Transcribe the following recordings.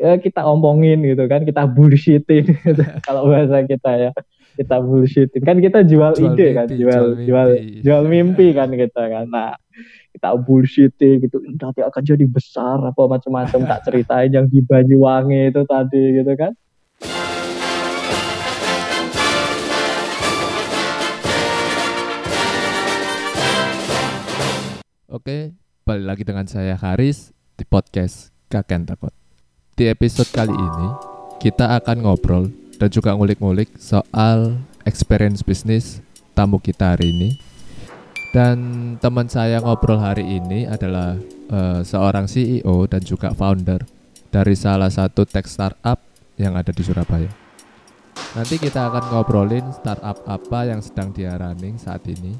ya kita omongin gitu kan kita bullshitin gitu. kalau bahasa kita ya kita bullshitin kan kita jual, jual ide kan, mimpi, kan jual jual mimpi. jual mimpi kan kita kan nah kita bullshiting gitu nanti akan jadi besar apa macam-macam tak ceritain yang di Banyuwangi itu tadi gitu kan Oke, balik lagi dengan saya Haris di podcast Kakek Takut. Di episode kali ini, kita akan ngobrol dan juga ngulik-ngulik soal experience bisnis tamu kita hari ini. Dan teman saya ngobrol hari ini adalah uh, seorang CEO dan juga founder dari salah satu tech startup yang ada di Surabaya. Nanti kita akan ngobrolin startup apa yang sedang dia running saat ini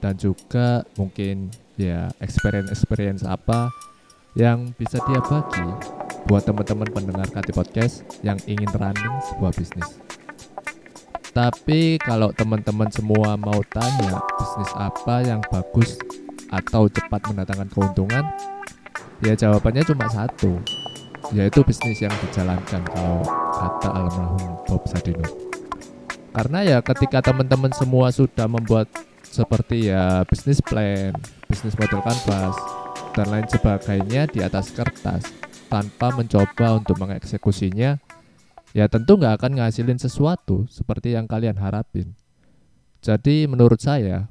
dan juga mungkin ya experience experience apa yang bisa dia bagi buat teman-teman pendengar KT Podcast yang ingin running sebuah bisnis. Tapi kalau teman-teman semua mau tanya bisnis apa yang bagus atau cepat mendatangkan keuntungan, ya jawabannya cuma satu, yaitu bisnis yang dijalankan kalau kata almarhum Bob Sadino. Karena ya ketika teman-teman semua sudah membuat seperti ya bisnis plan, bisnis model kanvas, dan lain sebagainya di atas kertas tanpa mencoba untuk mengeksekusinya, ya tentu nggak akan ngasilin sesuatu seperti yang kalian harapin. Jadi menurut saya,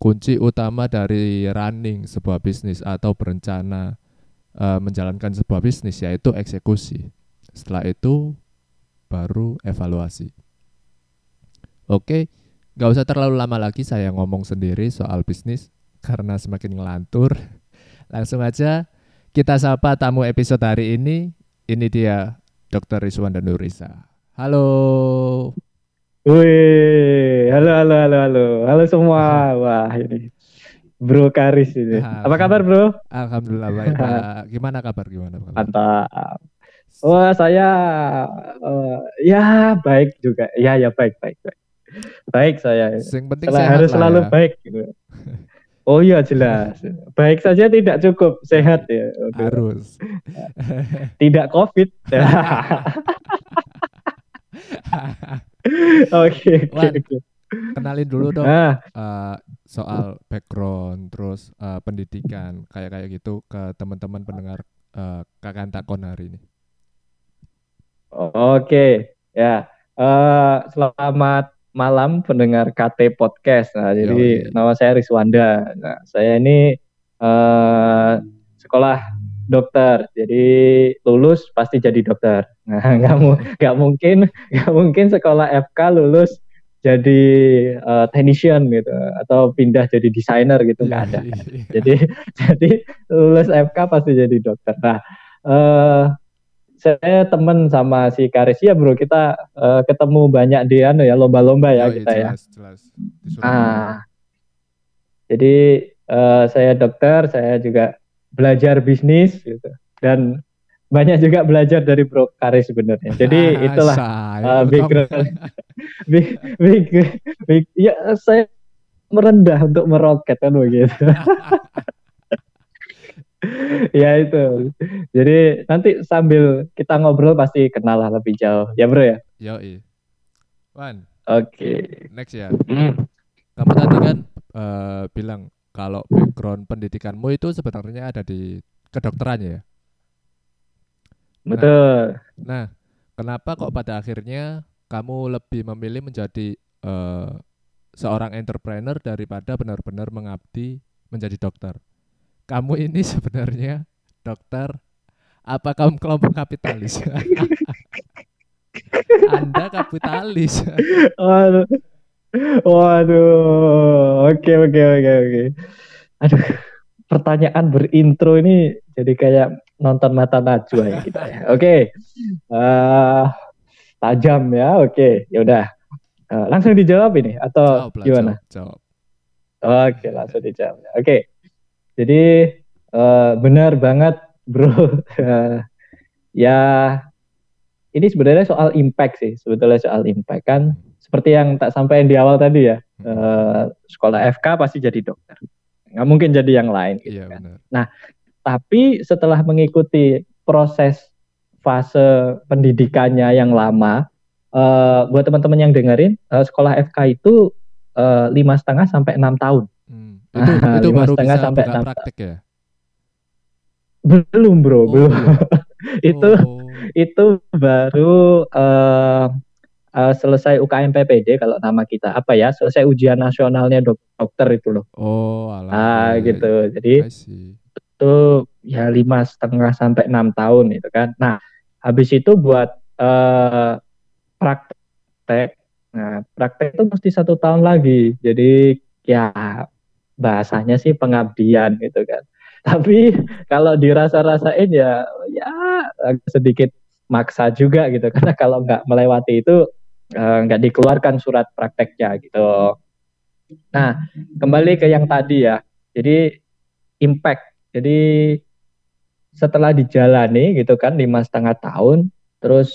kunci utama dari running sebuah bisnis atau berencana uh, menjalankan sebuah bisnis yaitu eksekusi. Setelah itu baru evaluasi. Oke, Gak usah terlalu lama lagi saya ngomong sendiri soal bisnis karena semakin ngelantur. Langsung aja kita sapa tamu episode hari ini. Ini dia Dr. Rizwan dan Nurisa. Halo. Wih, halo halo halo halo. Halo semua. Wah, ini Bro Karis ini. Apa kabar, Bro? Alhamdulillah baik. Gimana kabar? Gimana kabar? Mantap. Wah, saya uh, ya baik juga. Ya, ya baik, baik, baik baik saya. Yang penting sehat harus selalu ya. baik. Gitu. Oh iya jelas. Baik saja tidak cukup, sehat ya. Okay. Harus. Tidak COVID. Oke, oke, Kenalin dulu dong ah. uh, soal background, terus uh, pendidikan, kayak kayak gitu ke teman-teman pendengar uh, kakak takon hari ini. Oke, okay. ya. Uh, selamat malam pendengar KT Podcast. Nah, jadi Yo, nama saya Rizwanda. Nah, saya ini uh, sekolah dokter. Jadi lulus pasti jadi dokter. Nah, nggak mu nggak mungkin nggak mungkin sekolah FK lulus jadi uh, technician gitu atau pindah jadi desainer gitu nggak ada. Iya, iya. jadi jadi lulus FK pasti jadi dokter. Nah, uh, saya temen sama si Karis ya bro kita uh, ketemu banyak di anu ya lomba-lomba ya oh, kita iya, jelas, ya. Jelas. Ah, jadi uh, saya dokter, saya juga belajar bisnis gitu dan banyak juga belajar dari Bro Karis sebenarnya. Jadi ah, itulah uh, background big, big, big, ya saya merendah untuk meroket kan begitu. ya itu. Jadi nanti sambil kita ngobrol pasti kenal lah lebih jauh. Ya bro ya? Yo One. Oke. Okay. Next ya. Mm. Kamu tadi kan uh, bilang kalau background pendidikanmu itu sebenarnya ada di kedokterannya ya? Betul. Nah, nah, kenapa kok pada akhirnya kamu lebih memilih menjadi uh, seorang entrepreneur daripada benar-benar mengabdi menjadi dokter? Kamu ini sebenarnya dokter apa kamu kelompok kapitalis? Anda kapitalis. Waduh. Waduh. Oke, oke, oke, oke. Aduh, pertanyaan berintro ini jadi kayak nonton mata najwa ya kita ya. Oke. Okay. Uh, eh, tajam ya. Oke, okay. ya udah. Uh, langsung dijawab ini atau jawab gimana? Jawab. jawab. Oke, okay, langsung dijawab. Oke. Okay. Jadi uh, benar banget bro. ya ini sebenarnya soal impact sih. Sebetulnya soal impact kan seperti yang tak sampaikan di awal tadi ya. Uh, sekolah FK pasti jadi dokter. Nggak mungkin jadi yang lain. Gitu iya, kan. Benar. Nah, tapi setelah mengikuti proses fase pendidikannya yang lama. Uh, buat teman-teman yang dengerin, uh, sekolah FK itu lima setengah sampai enam tahun. Itu, itu baru bisa sampai buka praktek ya? Belum bro, oh, belum. itu oh. itu baru uh, uh, selesai UKM PPD kalau nama kita apa ya selesai ujian nasionalnya dok dokter itu loh. Oh, alah. Ah gitu. Jadi itu ya lima setengah sampai enam tahun itu kan. Nah habis itu buat uh, praktek. Nah praktek itu mesti satu tahun lagi. Jadi ya bahasanya sih pengabdian gitu kan. Tapi kalau dirasa-rasain ya ya sedikit maksa juga gitu karena kalau nggak melewati itu Eh, nggak dikeluarkan surat prakteknya gitu. Nah, kembali ke yang tadi ya. Jadi impact. Jadi setelah dijalani gitu kan lima setengah tahun, terus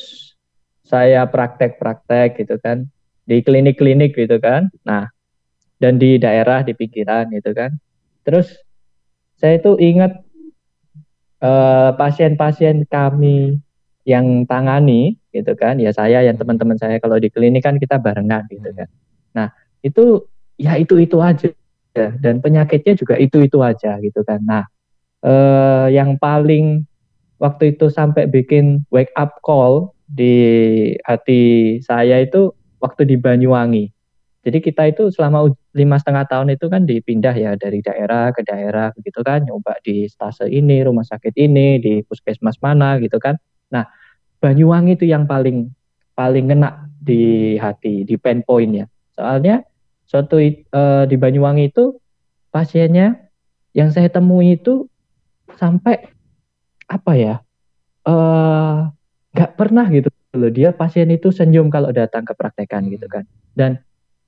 saya praktek-praktek gitu kan di klinik-klinik gitu kan. Nah, dan di daerah di pikiran gitu kan. Terus saya itu ingat uh, pasien-pasien kami yang tangani gitu kan. Ya saya yang teman-teman saya kalau di klinik kan kita barengan gitu kan. Nah itu ya itu itu aja. Dan penyakitnya juga itu itu aja gitu kan. Nah eh, yang paling waktu itu sampai bikin wake up call di hati saya itu waktu di Banyuwangi jadi kita itu selama lima setengah tahun itu kan dipindah ya dari daerah ke daerah gitu kan. Nyoba di stase ini rumah sakit ini di puskesmas mana gitu kan. Nah, Banyuwangi itu yang paling paling ngena di hati, di pain pointnya. Soalnya suatu uh, di Banyuwangi itu pasiennya yang saya temui itu sampai apa ya eh, nggak uh, pernah gitu loh. Dia pasien itu senyum kalau datang ke praktekan gitu kan. Dan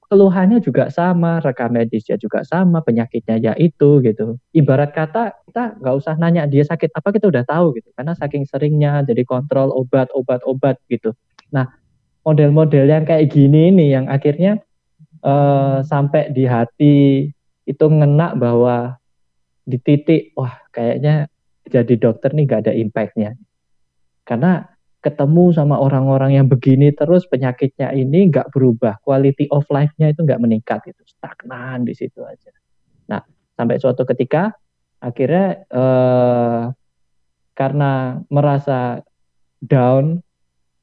keluhannya juga sama, rekam medisnya juga sama, penyakitnya ya itu gitu. Ibarat kata kita nggak usah nanya dia sakit apa kita udah tahu gitu, karena saking seringnya jadi kontrol obat, obat, obat gitu. Nah model-model yang kayak gini nih yang akhirnya uh, sampai di hati itu ngena bahwa di titik wah kayaknya jadi dokter nih gak ada impactnya karena ketemu sama orang-orang yang begini terus penyakitnya ini nggak berubah, quality of life-nya itu nggak meningkat, itu stagnan di situ aja. Nah, sampai suatu ketika akhirnya eh, karena merasa down,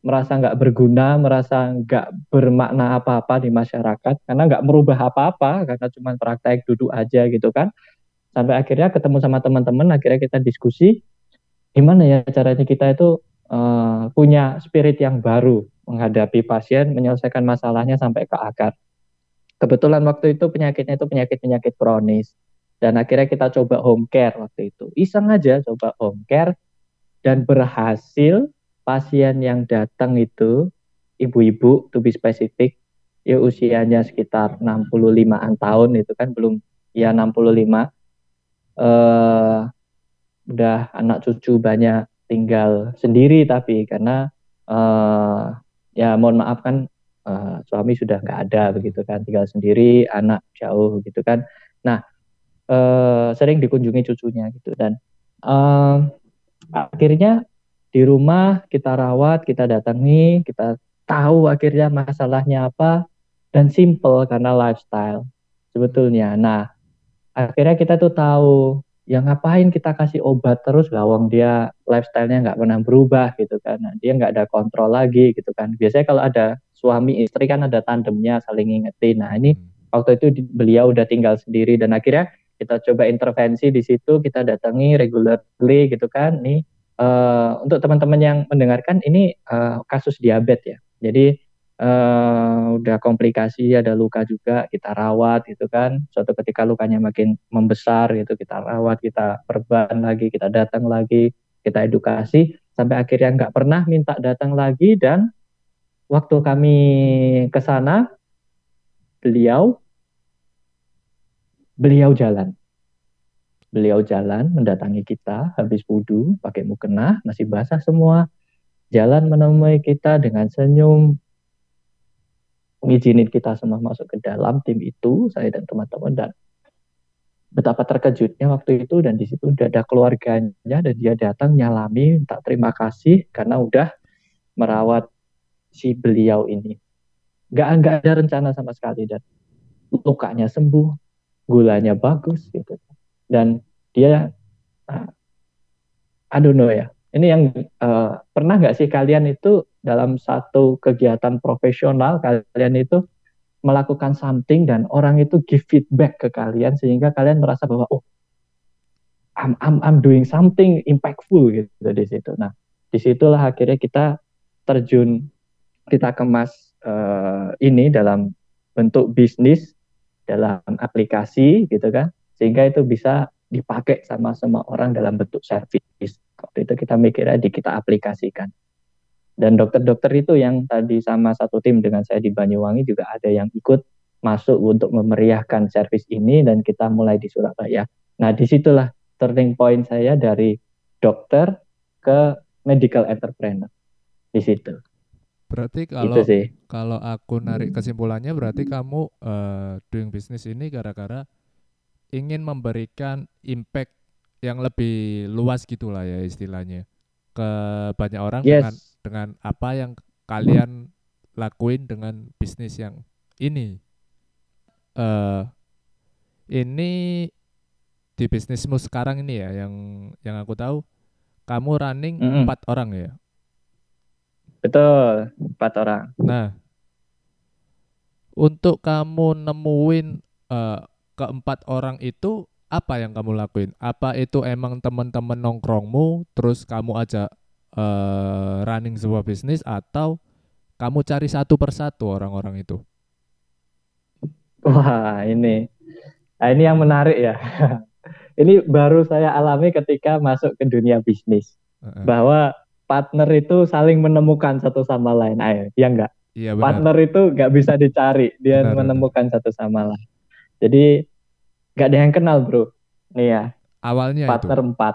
merasa nggak berguna, merasa nggak bermakna apa-apa di masyarakat, karena nggak merubah apa-apa, karena cuma praktek duduk aja gitu kan. Sampai akhirnya ketemu sama teman-teman, akhirnya kita diskusi, gimana ya caranya kita itu uh, punya spirit yang baru menghadapi pasien, menyelesaikan masalahnya sampai ke akar. Kebetulan waktu itu penyakitnya itu penyakit-penyakit kronis. Dan akhirnya kita coba home care waktu itu. Iseng aja coba home care dan berhasil pasien yang datang itu ibu-ibu to be specific ya usianya sekitar 65-an tahun itu kan belum ya 65 eh udah anak cucu banyak tinggal sendiri tapi karena uh, ya mohon maaf kan uh, suami sudah nggak ada begitu kan tinggal sendiri anak jauh gitu kan. Nah uh, sering dikunjungi cucunya gitu dan uh, akhirnya di rumah kita rawat kita datangi kita tahu akhirnya masalahnya apa dan simple karena lifestyle sebetulnya. Nah akhirnya kita tuh tahu ya ngapain kita kasih obat terus? Gawang dia lifestyle-nya nggak pernah berubah gitu kan. Nah, dia nggak ada kontrol lagi gitu kan. Biasanya kalau ada suami istri kan ada tandemnya saling ngingetin. Nah ini hmm. waktu itu beliau udah tinggal sendiri dan akhirnya kita coba intervensi di situ kita datangi regularly gitu kan. Nih uh, untuk teman-teman yang mendengarkan ini uh, kasus diabetes ya. Jadi uh, udah komplikasi ada luka juga kita rawat gitu kan. Suatu ketika lukanya makin membesar gitu kita rawat kita perban lagi kita datang lagi kita edukasi. Sampai akhirnya nggak pernah minta datang lagi dan waktu kami ke sana beliau beliau jalan. Beliau jalan mendatangi kita habis wudhu pakai mukena masih basah semua. Jalan menemui kita dengan senyum ngizinin kita semua masuk ke dalam tim itu saya dan teman-teman dan betapa terkejutnya waktu itu dan di situ udah ada keluarganya dan dia datang nyalami tak terima kasih karena udah merawat si beliau ini. Gak, nggak ada rencana sama sekali dan lukanya sembuh, gulanya bagus gitu. Dan dia, uh, I don't know ya, ini yang uh, pernah nggak sih kalian itu dalam satu kegiatan profesional kalian itu melakukan something dan orang itu give feedback ke kalian sehingga kalian merasa bahwa oh I'm I'm I'm doing something impactful gitu di situ. Nah, di situlah akhirnya kita terjun kita kemas uh, ini dalam bentuk bisnis dalam aplikasi gitu kan sehingga itu bisa dipakai sama semua orang dalam bentuk service. Waktu itu kita mikirnya di kita aplikasikan. Dan dokter-dokter itu yang tadi sama satu tim dengan saya di Banyuwangi juga ada yang ikut masuk untuk memeriahkan servis ini dan kita mulai di Surabaya. Nah di situlah turning point saya dari dokter ke medical entrepreneur di situ. Berarti kalau sih. kalau aku narik kesimpulannya berarti kamu uh, doing bisnis ini gara-gara ingin memberikan impact yang lebih luas gitulah ya istilahnya ke banyak orang yes. dengan dengan apa yang kalian lakuin dengan bisnis yang ini. Uh, ini di bisnismu sekarang ini ya yang yang aku tahu kamu running empat mm. orang ya. Betul, empat orang. Nah, untuk kamu nemuin uh, keempat orang itu apa yang kamu lakuin? Apa itu emang teman-teman nongkrongmu terus kamu ajak uh, running sebuah bisnis atau kamu cari satu persatu orang-orang itu? Wah, ini. Nah, ini yang menarik ya. ini baru saya alami ketika masuk ke dunia bisnis. Uh -uh. Bahwa partner itu saling menemukan satu sama lain. Ayo, ya enggak? Iya, Partner itu nggak bisa dicari, dia benar, menemukan benar. satu sama lain. Jadi Gak ada yang kenal bro. Nih ya. Awalnya partner itu. empat.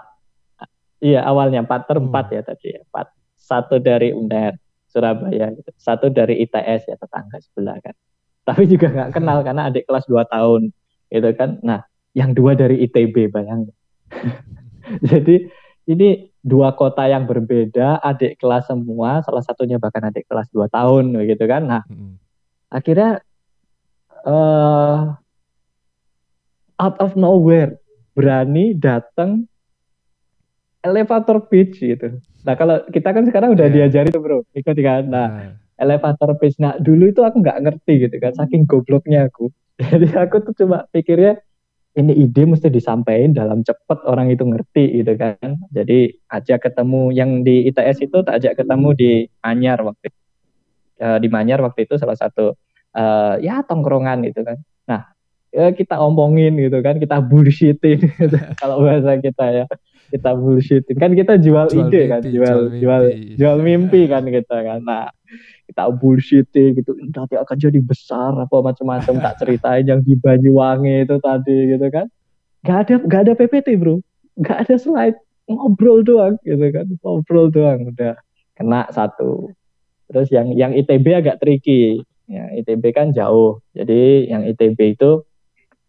Iya awalnya partner hmm. empat ya tadi ya. Empat. Satu dari UNER Surabaya, gitu. satu dari ITS ya tetangga sebelah kan. Tapi juga nggak kenal karena adik kelas dua tahun, gitu kan. Nah, yang dua dari ITB bayangin. Jadi ini dua kota yang berbeda, adik kelas semua, salah satunya bahkan adik kelas dua tahun, gitu kan. Nah, hmm. akhirnya uh, out of nowhere berani datang elevator pitch gitu. Nah kalau kita kan sekarang udah yeah. diajari tuh bro, ikut kan. Nah yeah. elevator pitch. Nah dulu itu aku nggak ngerti gitu kan, saking gobloknya aku. Jadi aku tuh cuma pikirnya ini ide mesti disampaikan dalam cepet orang itu ngerti gitu kan. Jadi ajak ketemu yang di ITS itu tak ajak ketemu di Manyar waktu itu. Uh, di Manyar waktu itu salah satu uh, ya tongkrongan gitu kan. Nah ya kita omongin gitu kan kita bullshitin gitu. kalau bahasa kita ya kita bullshitin kan kita jual, jual ide mimpi, kan jual jual mimpi. jual mimpi kan kita kan. Nah kita bullshitin gitu. Nanti akan jadi besar apa macam-macam. Tak ceritain yang di Banyuwangi itu tadi gitu kan. Nggak ada nggak ada PPT bro. Nggak ada slide. Ngobrol doang gitu kan. Ngobrol doang udah. Kena satu. Terus yang yang ITB agak tricky. Ya ITB kan jauh. Jadi yang ITB itu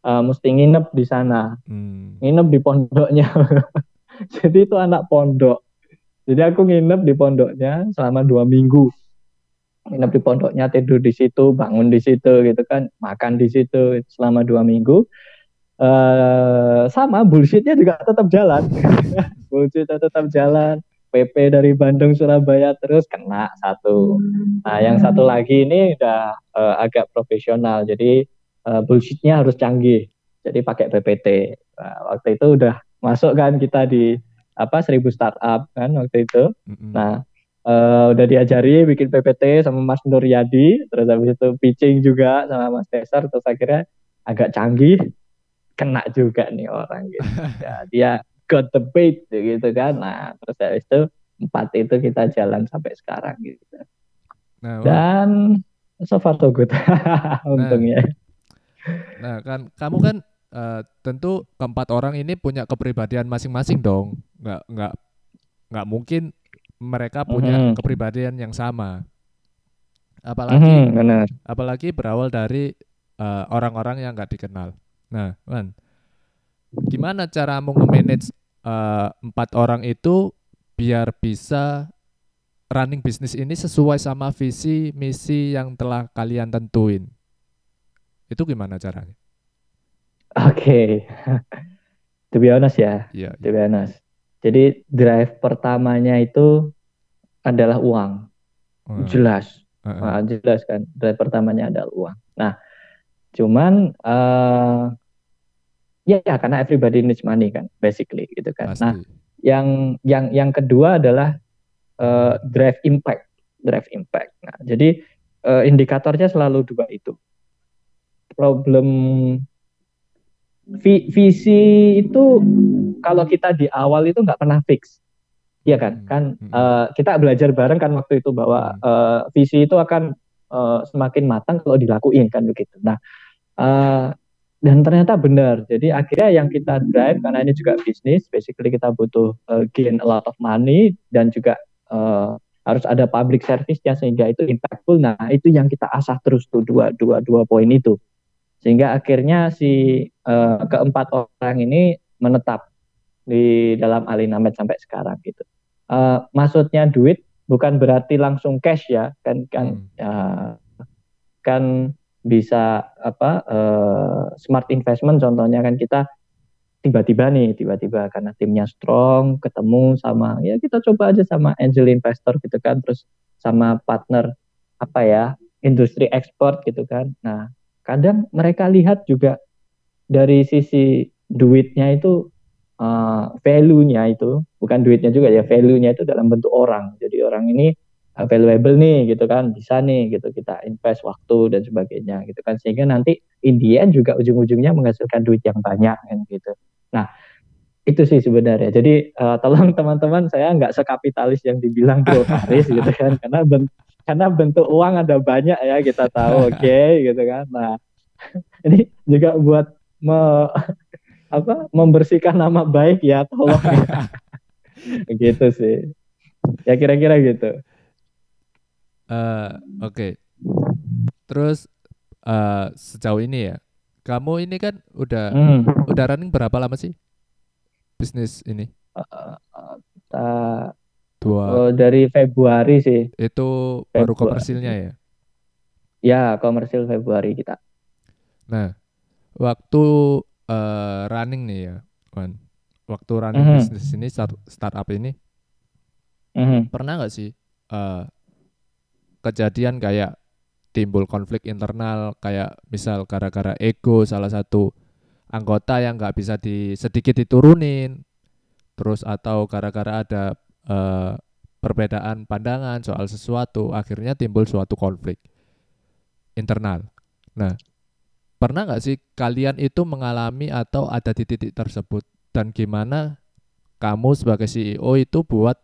uh, mesti nginep di sana, hmm. nginep di pondoknya. Jadi itu anak pondok. Jadi aku nginep di pondoknya selama dua minggu. Nginep di pondoknya, tidur di situ, bangun di situ gitu kan, makan di situ selama dua minggu. Uh, sama bullshitnya juga tetap jalan. bullshitnya tetap jalan. PP dari Bandung Surabaya terus kena satu. Nah yang satu lagi ini udah uh, agak profesional. Jadi uh, bullshitnya harus canggih. Jadi pakai PPT. Nah, waktu itu udah masuk kan kita di apa seribu startup kan waktu itu. Mm-hmm. Nah uh, udah diajari bikin PPT sama Mas Nuryadi, terus habis itu pitching juga sama Mas Tesar, terus akhirnya agak canggih, kena juga nih orang gitu. ya, dia got the bait gitu kan. Nah terus habis itu empat itu kita jalan sampai sekarang gitu. Nah, Dan so far so good, untungnya. Nah, Nah, kan kamu kan uh, tentu keempat orang ini punya kepribadian masing-masing dong. Nggak nggak nggak mungkin mereka punya mm -hmm. kepribadian yang sama. Apalagi mm -hmm, benar. apalagi berawal dari orang eh, orang-orang yang nggak dikenal. Nah, kan gimana cara mau nge-manage uh, empat orang itu biar bisa running bisnis ini sesuai sama visi misi yang telah kalian tentuin itu gimana caranya? Oke, okay. to be honest ya, yeah, to be honest. Jadi drive pertamanya itu adalah uang, uh, jelas, uh, uh. Nah, jelas kan. Drive pertamanya adalah uang. Nah, cuman uh, ya, ya karena everybody needs money kan, basically gitu kan. Pasti. Nah, yang yang yang kedua adalah uh, drive impact, drive impact. Nah, jadi uh, indikatornya selalu dua itu problem visi itu kalau kita di awal itu nggak pernah fix Iya kan, hmm. kan uh, kita belajar bareng kan waktu itu bahwa uh, visi itu akan uh, semakin matang kalau dilakuin kan begitu. Nah, uh, dan ternyata benar. Jadi akhirnya yang kita drive karena ini juga bisnis, basically kita butuh uh, gain a lot of money dan juga uh, harus ada public service-nya sehingga itu impactful. Nah, itu yang kita asah terus tuh dua dua dua poin itu sehingga akhirnya si uh, keempat orang ini menetap di dalam Alinamed sampai sekarang gitu. Uh, maksudnya duit bukan berarti langsung cash ya, kan kan hmm. uh, kan bisa apa uh, smart investment contohnya kan kita tiba-tiba nih tiba-tiba karena timnya strong ketemu sama ya kita coba aja sama angel investor gitu kan terus sama partner apa ya industri ekspor gitu kan nah kadang mereka lihat juga dari sisi duitnya itu uh, value-nya itu bukan duitnya juga ya value-nya itu dalam bentuk orang. Jadi orang ini uh, valuable nih gitu kan bisa nih gitu kita invest waktu dan sebagainya gitu kan. Sehingga nanti in juga ujung-ujungnya menghasilkan duit yang banyak kan gitu. Nah itu sih sebenarnya. Jadi uh, tolong teman-teman saya nggak sekapitalis yang dibilang Bro Aris gitu kan. Karena karena bentuk uang ada banyak ya kita tahu oke okay, gitu kan. Nah ini juga buat me, apa membersihkan nama baik ya tolong. Gitu sih. Ya kira-kira gitu. Uh, oke. Okay. terus uh, sejauh ini ya kamu ini kan udah hmm. udah running berapa lama sih? Bisnis ini? Uh, uh, Dua. Oh, dari Februari sih. Itu Februari. baru komersilnya ya? Ya, komersil Februari kita. Nah, waktu uh, running nih ya, Wan. Waktu running mm -hmm. bisnis ini start, startup ini, mm -hmm. pernah nggak sih uh, kejadian kayak timbul konflik internal kayak misal gara-gara ego salah satu anggota yang nggak bisa di sedikit diturunin terus atau gara-gara ada uh, perbedaan pandangan soal sesuatu, akhirnya timbul suatu konflik internal. Nah, pernah nggak sih kalian itu mengalami atau ada di titik tersebut dan gimana kamu sebagai CEO itu buat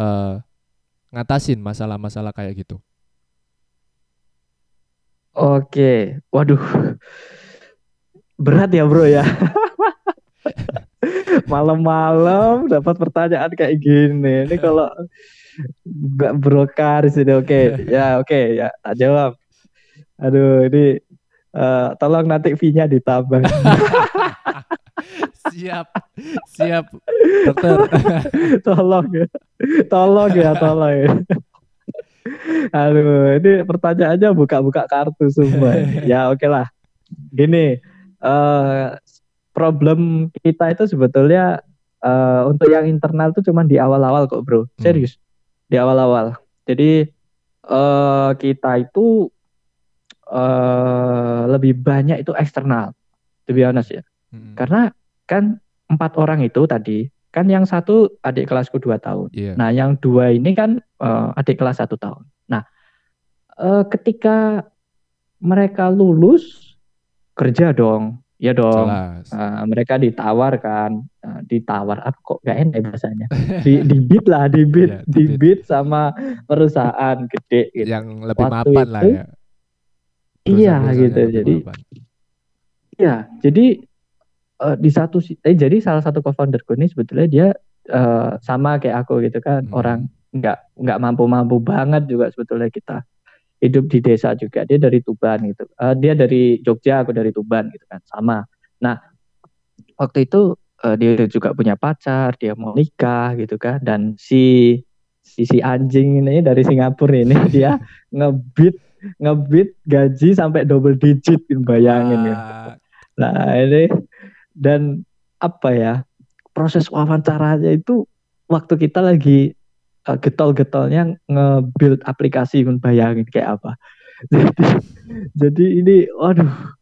uh, ngatasin masalah-masalah kayak gitu? Oke, waduh, berat ya bro ya. malam-malam dapat pertanyaan kayak gini. Ini kalau nggak brokar sih oke okay. ya oke okay, ya tak jawab. Aduh ini uh, tolong nanti fee-nya ditambah. siap, siap, dokter. tolong ya, tolong ya, tolong ya. Aduh, ini pertanyaannya buka-buka kartu semua. ya oke okay lah. Gini, uh, problem kita itu sebetulnya uh, untuk yang internal itu cuma di awal-awal kok bro. Hmm. serius. Di awal-awal. Jadi uh, kita itu uh, lebih banyak itu eksternal to be honest ya. Hmm. karena kan empat orang itu tadi kan yang satu adik kelasku dua tahun. Yeah. nah yang dua ini kan uh, adik kelas satu tahun. Nah uh, ketika mereka lulus kerja dong Iya dong. Uh, mereka ditawarkan, uh, ditawar apa kok gak enak bahasanya. Di di bid lah, di bid, yeah, di bid sama perusahaan gede gitu. Yang lebih Waktu mapan itu, lah ya. Iya gitu. Jadi Iya, jadi uh, di satu eh jadi salah satu co-founder gue ini sebetulnya dia uh, sama kayak aku gitu kan, hmm. orang nggak nggak mampu-mampu banget juga sebetulnya kita hidup di desa juga. Dia dari Tuban gitu. Uh, dia dari Jogja aku dari Tuban gitu kan. Sama. Nah waktu itu uh, dia juga punya pacar, dia mau nikah gitu kan. Dan si si, si anjing ini dari Singapura ini dia ngebit ngebit gaji sampai double digit bayangin ya. Nah, ini dan apa ya? Proses wawancaranya itu waktu kita lagi uh, getol-getolnya nge-build aplikasi pun bayangin kayak apa. Jadi, jadi ini waduh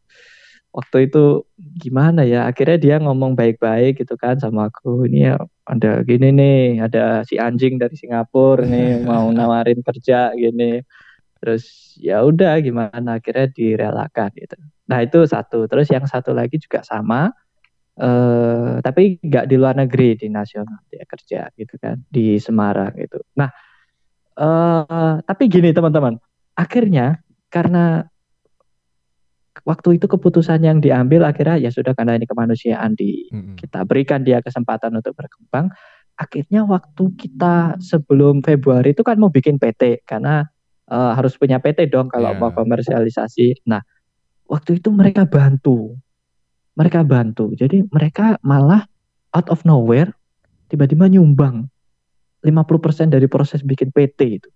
waktu itu gimana ya? Akhirnya dia ngomong baik-baik gitu kan sama aku ini ya ada gini nih ada si anjing dari Singapura nih mau nawarin kerja gini. Terus ya udah gimana? Akhirnya direlakan gitu. Nah itu satu. Terus yang satu lagi juga sama eh, tapi nggak di luar negeri di nasional dia kerja gitu kan di Semarang gitu nah eh, tapi gini teman-teman akhirnya karena waktu itu keputusan yang diambil akhirnya ya sudah karena ini kemanusiaan di mm-hmm. kita berikan dia kesempatan untuk berkembang akhirnya waktu kita sebelum Februari itu kan mau bikin PT karena uh, harus punya PT dong kalau yeah. mau komersialisasi. Nah, waktu itu mereka bantu. Mereka bantu. Jadi mereka malah out of nowhere tiba-tiba nyumbang 50% dari proses bikin PT itu.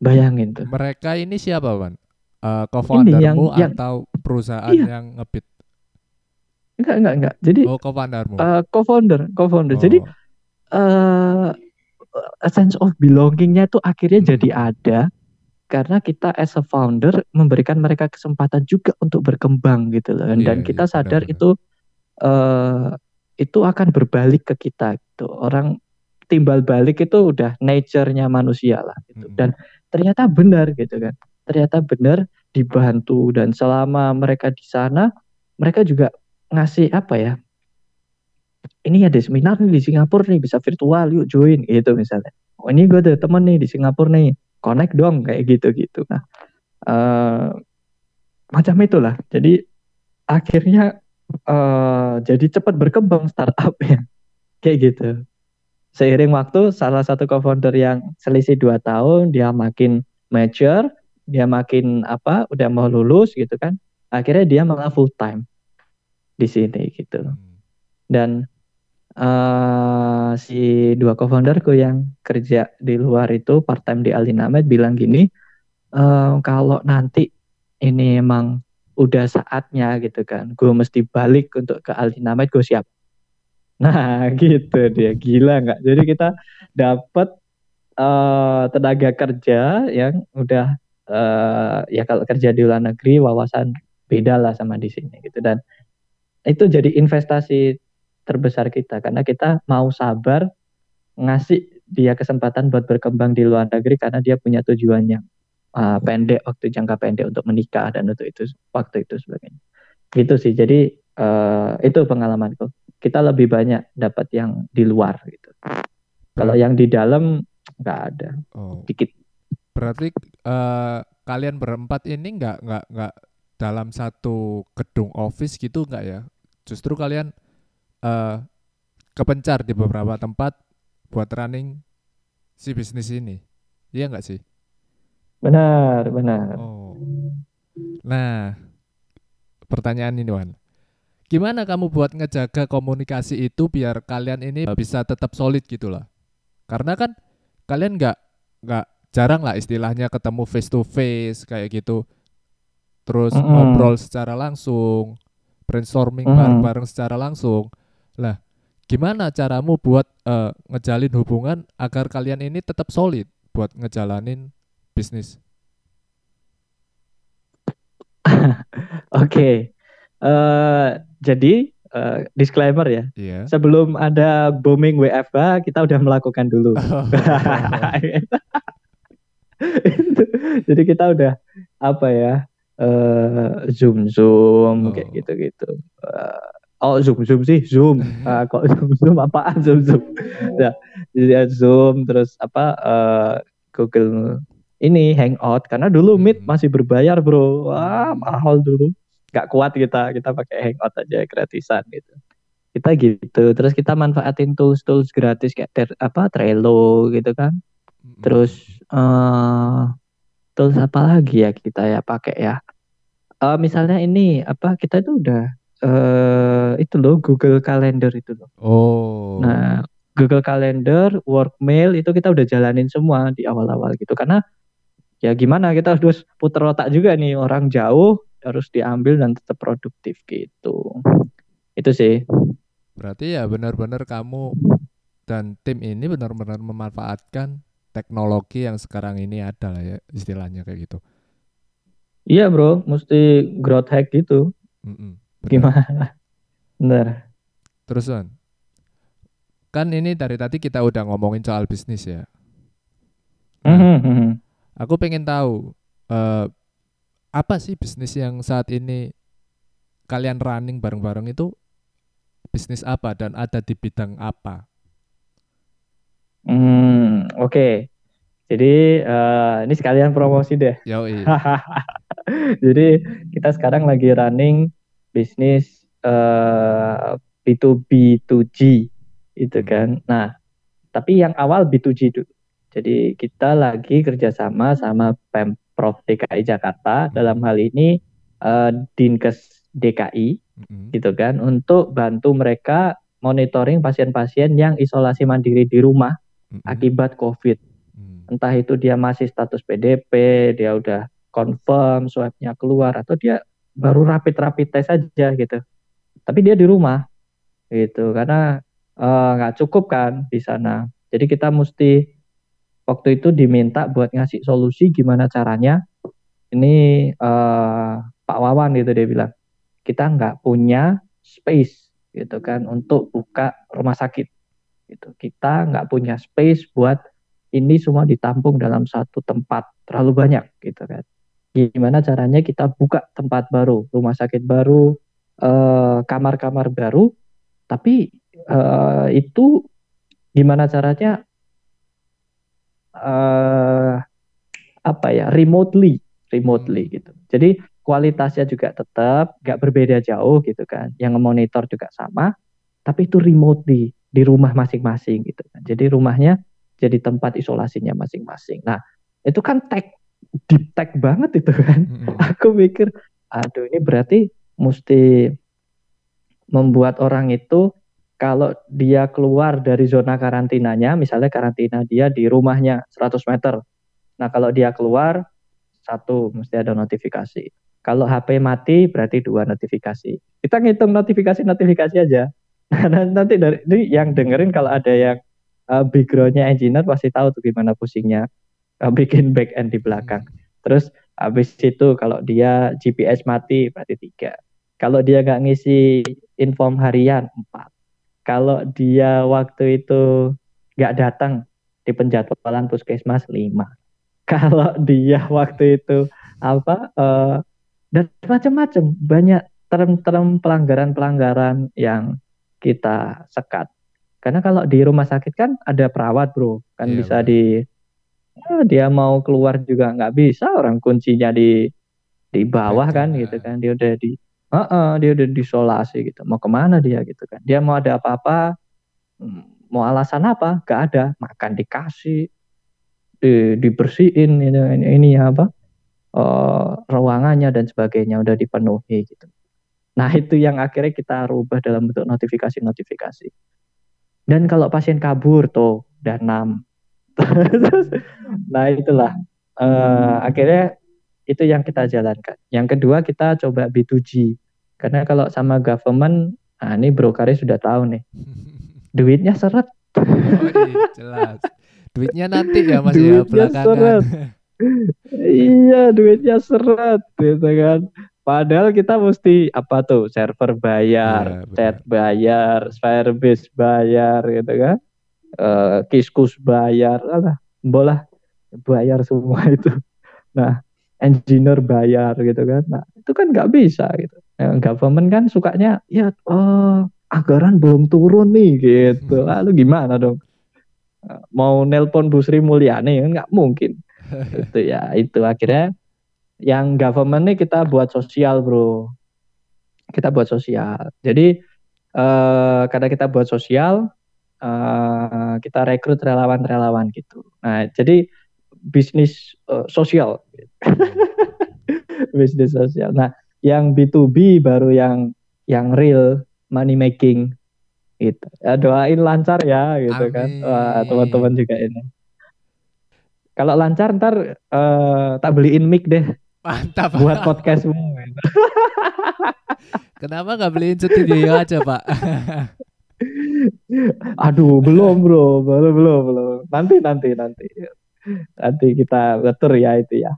Bayangin tuh. Mereka ini siapa, Wan? Uh, co-foundermu yang, atau perusahaan iya. yang ngebit? Enggak, enggak, enggak. Jadi Oh, co-foundermu. Uh, co-founder, co-founder. Oh. Jadi uh, a sense of belongingnya itu akhirnya hmm. jadi ada karena kita as a founder memberikan mereka kesempatan juga untuk berkembang gitu loh. Dan yeah, kita yeah, sadar benar, itu uh, itu akan berbalik ke kita gitu. Orang timbal balik itu udah nature-nya manusia lah gitu. Mm -hmm. dan ternyata benar gitu kan. Ternyata benar dibantu dan selama mereka di sana mereka juga ngasih apa ya? Ini ada seminar nih di Singapura nih bisa virtual yuk join gitu misalnya. Oh ini gue ada temen nih di Singapura nih connect dong kayak gitu-gitu. Nah, uh, macam itulah. Jadi akhirnya uh, jadi cepat berkembang startup ya, kayak gitu. Seiring waktu, salah satu co-founder yang selisih dua tahun, dia makin mature, dia makin apa, udah mau lulus gitu kan. Akhirnya dia malah full time di sini gitu. Hmm. Dan uh, si dua co-founderku yang kerja di luar itu part time di Alinamed bilang gini, uh, kalau nanti ini emang udah saatnya gitu kan, gue mesti balik untuk ke Alinamed, gue siap. Nah gitu dia gila nggak? Jadi kita dapat uh, tenaga kerja yang udah uh, ya kalau kerja di luar negeri wawasan beda lah sama di sini gitu dan itu jadi investasi terbesar kita. Karena kita mau sabar ngasih dia kesempatan buat berkembang di luar negeri karena dia punya tujuan yang uh, pendek waktu jangka pendek untuk menikah dan untuk itu waktu itu sebagainya. Gitu sih. Jadi uh, itu pengalamanku. Kita lebih banyak dapat yang di luar gitu. Kalau yang di dalam nggak ada. Oh. dikit. Berarti uh, kalian berempat ini nggak nggak nggak dalam satu gedung office gitu nggak ya? Justru kalian uh, kepencar di beberapa tempat buat running si bisnis ini. Iya nggak sih? Benar, benar. Oh. Nah, pertanyaan ini Wan. Gimana kamu buat ngejaga komunikasi itu biar kalian ini bisa tetap solid gitu lah? Karena kan kalian nggak nggak jarang lah istilahnya ketemu face to face kayak gitu. Terus mm -hmm. ngobrol secara langsung, brainstorming bareng-bareng mm -hmm. secara langsung. Lah, gimana caramu buat uh, ngejalin hubungan agar kalian ini tetap solid buat ngejalanin bisnis? Oke, okay. uh, eh, jadi uh, disclaimer ya. Yeah. Sebelum ada booming WFH, kita udah melakukan dulu. Oh. jadi kita udah apa ya? Uh, zoom zoom oh. kayak gitu gitu. Uh, Oh zoom zoom sih zoom. Uh, kok zoom zoom apaan zoom zoom? ya, jadi zoom terus apa uh, Google ini Hangout karena dulu Meet hmm. masih berbayar bro. Wah mahal dulu. Gak kuat kita kita pakai Hangout aja gratisan gitu. Kita gitu. Terus kita manfaatin tools tools gratis kayak ter, apa Trello gitu kan. Hmm. Terus uh, tools apa lagi ya kita ya pakai ya. Uh, misalnya ini apa kita itu udah uh, itu loh Google Calendar itu loh. Oh. Nah, Google Calendar, Workmail itu kita udah jalanin semua di awal-awal gitu karena ya gimana kita harus putar otak juga nih orang jauh harus diambil dan tetap produktif gitu. Itu sih. Berarti ya benar-benar kamu dan tim ini benar-benar memanfaatkan teknologi yang sekarang ini ada lah ya istilahnya kayak gitu. Iya bro, mesti growth hack gitu. Mm Gimana? Bener. Terus kan, kan ini dari tadi kita udah ngomongin soal bisnis ya. Nah, mm -hmm. Aku pengen tahu uh, apa sih bisnis yang saat ini kalian running bareng-bareng itu bisnis apa dan ada di bidang apa? Hmm, oke. Okay. Jadi uh, ini sekalian promosi deh. Yo, Jadi kita sekarang lagi running bisnis uh, B2B2G itu hmm. kan. Nah, tapi yang awal B2G dulu. Jadi kita lagi kerjasama sama Pemprov DKI Jakarta hmm. dalam hal ini uh, Dinkes DKI hmm. gitu kan untuk bantu mereka monitoring pasien-pasien yang isolasi mandiri di rumah hmm. akibat COVID entah itu dia masih status PDP, dia udah confirm swabnya keluar atau dia baru rapid rapid tes saja gitu. Tapi dia di rumah gitu karena eh, nggak uh, cukup kan di sana. Jadi kita mesti waktu itu diminta buat ngasih solusi gimana caranya. Ini uh, Pak Wawan gitu dia bilang kita nggak punya space gitu kan untuk buka rumah sakit gitu. Kita nggak punya space buat ini semua ditampung dalam satu tempat terlalu banyak gitu kan gimana caranya kita buka tempat baru rumah sakit baru eh, kamar-kamar uh, baru tapi uh, itu gimana caranya uh, apa ya remotely remotely hmm. gitu jadi kualitasnya juga tetap nggak berbeda jauh gitu kan yang monitor juga sama tapi itu remotely di rumah masing-masing gitu kan jadi rumahnya jadi tempat isolasinya masing-masing. Nah, itu kan tag deep tag banget itu kan. Mm-hmm. Aku mikir, aduh ini berarti mesti membuat orang itu kalau dia keluar dari zona karantinanya, misalnya karantina dia di rumahnya 100 meter. Nah, kalau dia keluar satu mesti ada notifikasi. Kalau HP mati berarti dua notifikasi. Kita ngitung notifikasi-notifikasi aja. Nah, nanti dari ini yang dengerin kalau ada yang uh, backgroundnya engineer pasti tahu tuh gimana pusingnya uh, bikin back end di belakang. Hmm. Terus habis itu kalau dia GPS mati berarti tiga. Kalau dia nggak ngisi inform harian empat. Kalau dia waktu itu nggak datang di penjadwalan puskesmas lima. Kalau dia waktu itu apa uh, dan macam-macam banyak term-term pelanggaran-pelanggaran yang kita sekat karena kalau di rumah sakit kan ada perawat bro, kan yeah, bisa bro. Ya, dia mau keluar juga nggak bisa. Orang kuncinya di di bawah Betul, kan gitu kan. Dia udah di uh -uh, dia udah disolasi gitu. Mau ke mana dia gitu kan. Dia mau ada apa-apa hmm, mau alasan apa? Gak ada. Makan dikasih di, dibersihin ini, ini, ini apa uh, ruangannya dan sebagainya. Udah dipenuhi gitu. Nah itu yang akhirnya kita rubah dalam bentuk notifikasi-notifikasi. Dan kalau pasien kabur tuh udah enam. Nah itulah uh, akhirnya itu yang kita jalankan. Yang kedua kita coba B2G karena kalau sama government, nah ini brokernya sudah tahu nih, duitnya seret. Oh, iya, jelas. Duitnya nanti ya mas ya, duitnya ya belakangan. Seret. iya duitnya seret gitu kan. Padahal kita mesti apa tuh server bayar, ya, chat bayar, Firebase bayar gitu kan, uh, Kiskus bayar, lah, bola bayar semua itu. Nah, engineer bayar gitu kan. Nah, itu kan nggak bisa gitu. Yang government kan sukanya ya oh, anggaran belum turun nih gitu. Lalu gimana dong? Mau nelpon Bu Sri Mulyani kan nggak mungkin. itu ya itu akhirnya yang government nih kita buat sosial bro kita buat sosial jadi uh, karena kita buat sosial uh, kita rekrut relawan-relawan gitu. Nah jadi bisnis uh, sosial. Bisnis sosial. Nah yang B2B baru yang yang real money making gitu. Ya doain lancar ya gitu kan. Amin. kan wah teman-teman juga ini. Kalau lancar ntar uh, tak beliin mic deh. Mantap. Buat podcastmu kenapa nggak beliin studio aja pak aduh belum bro. Belum belum belum. Nanti nanti nanti. Nanti kita atur ya itu ya.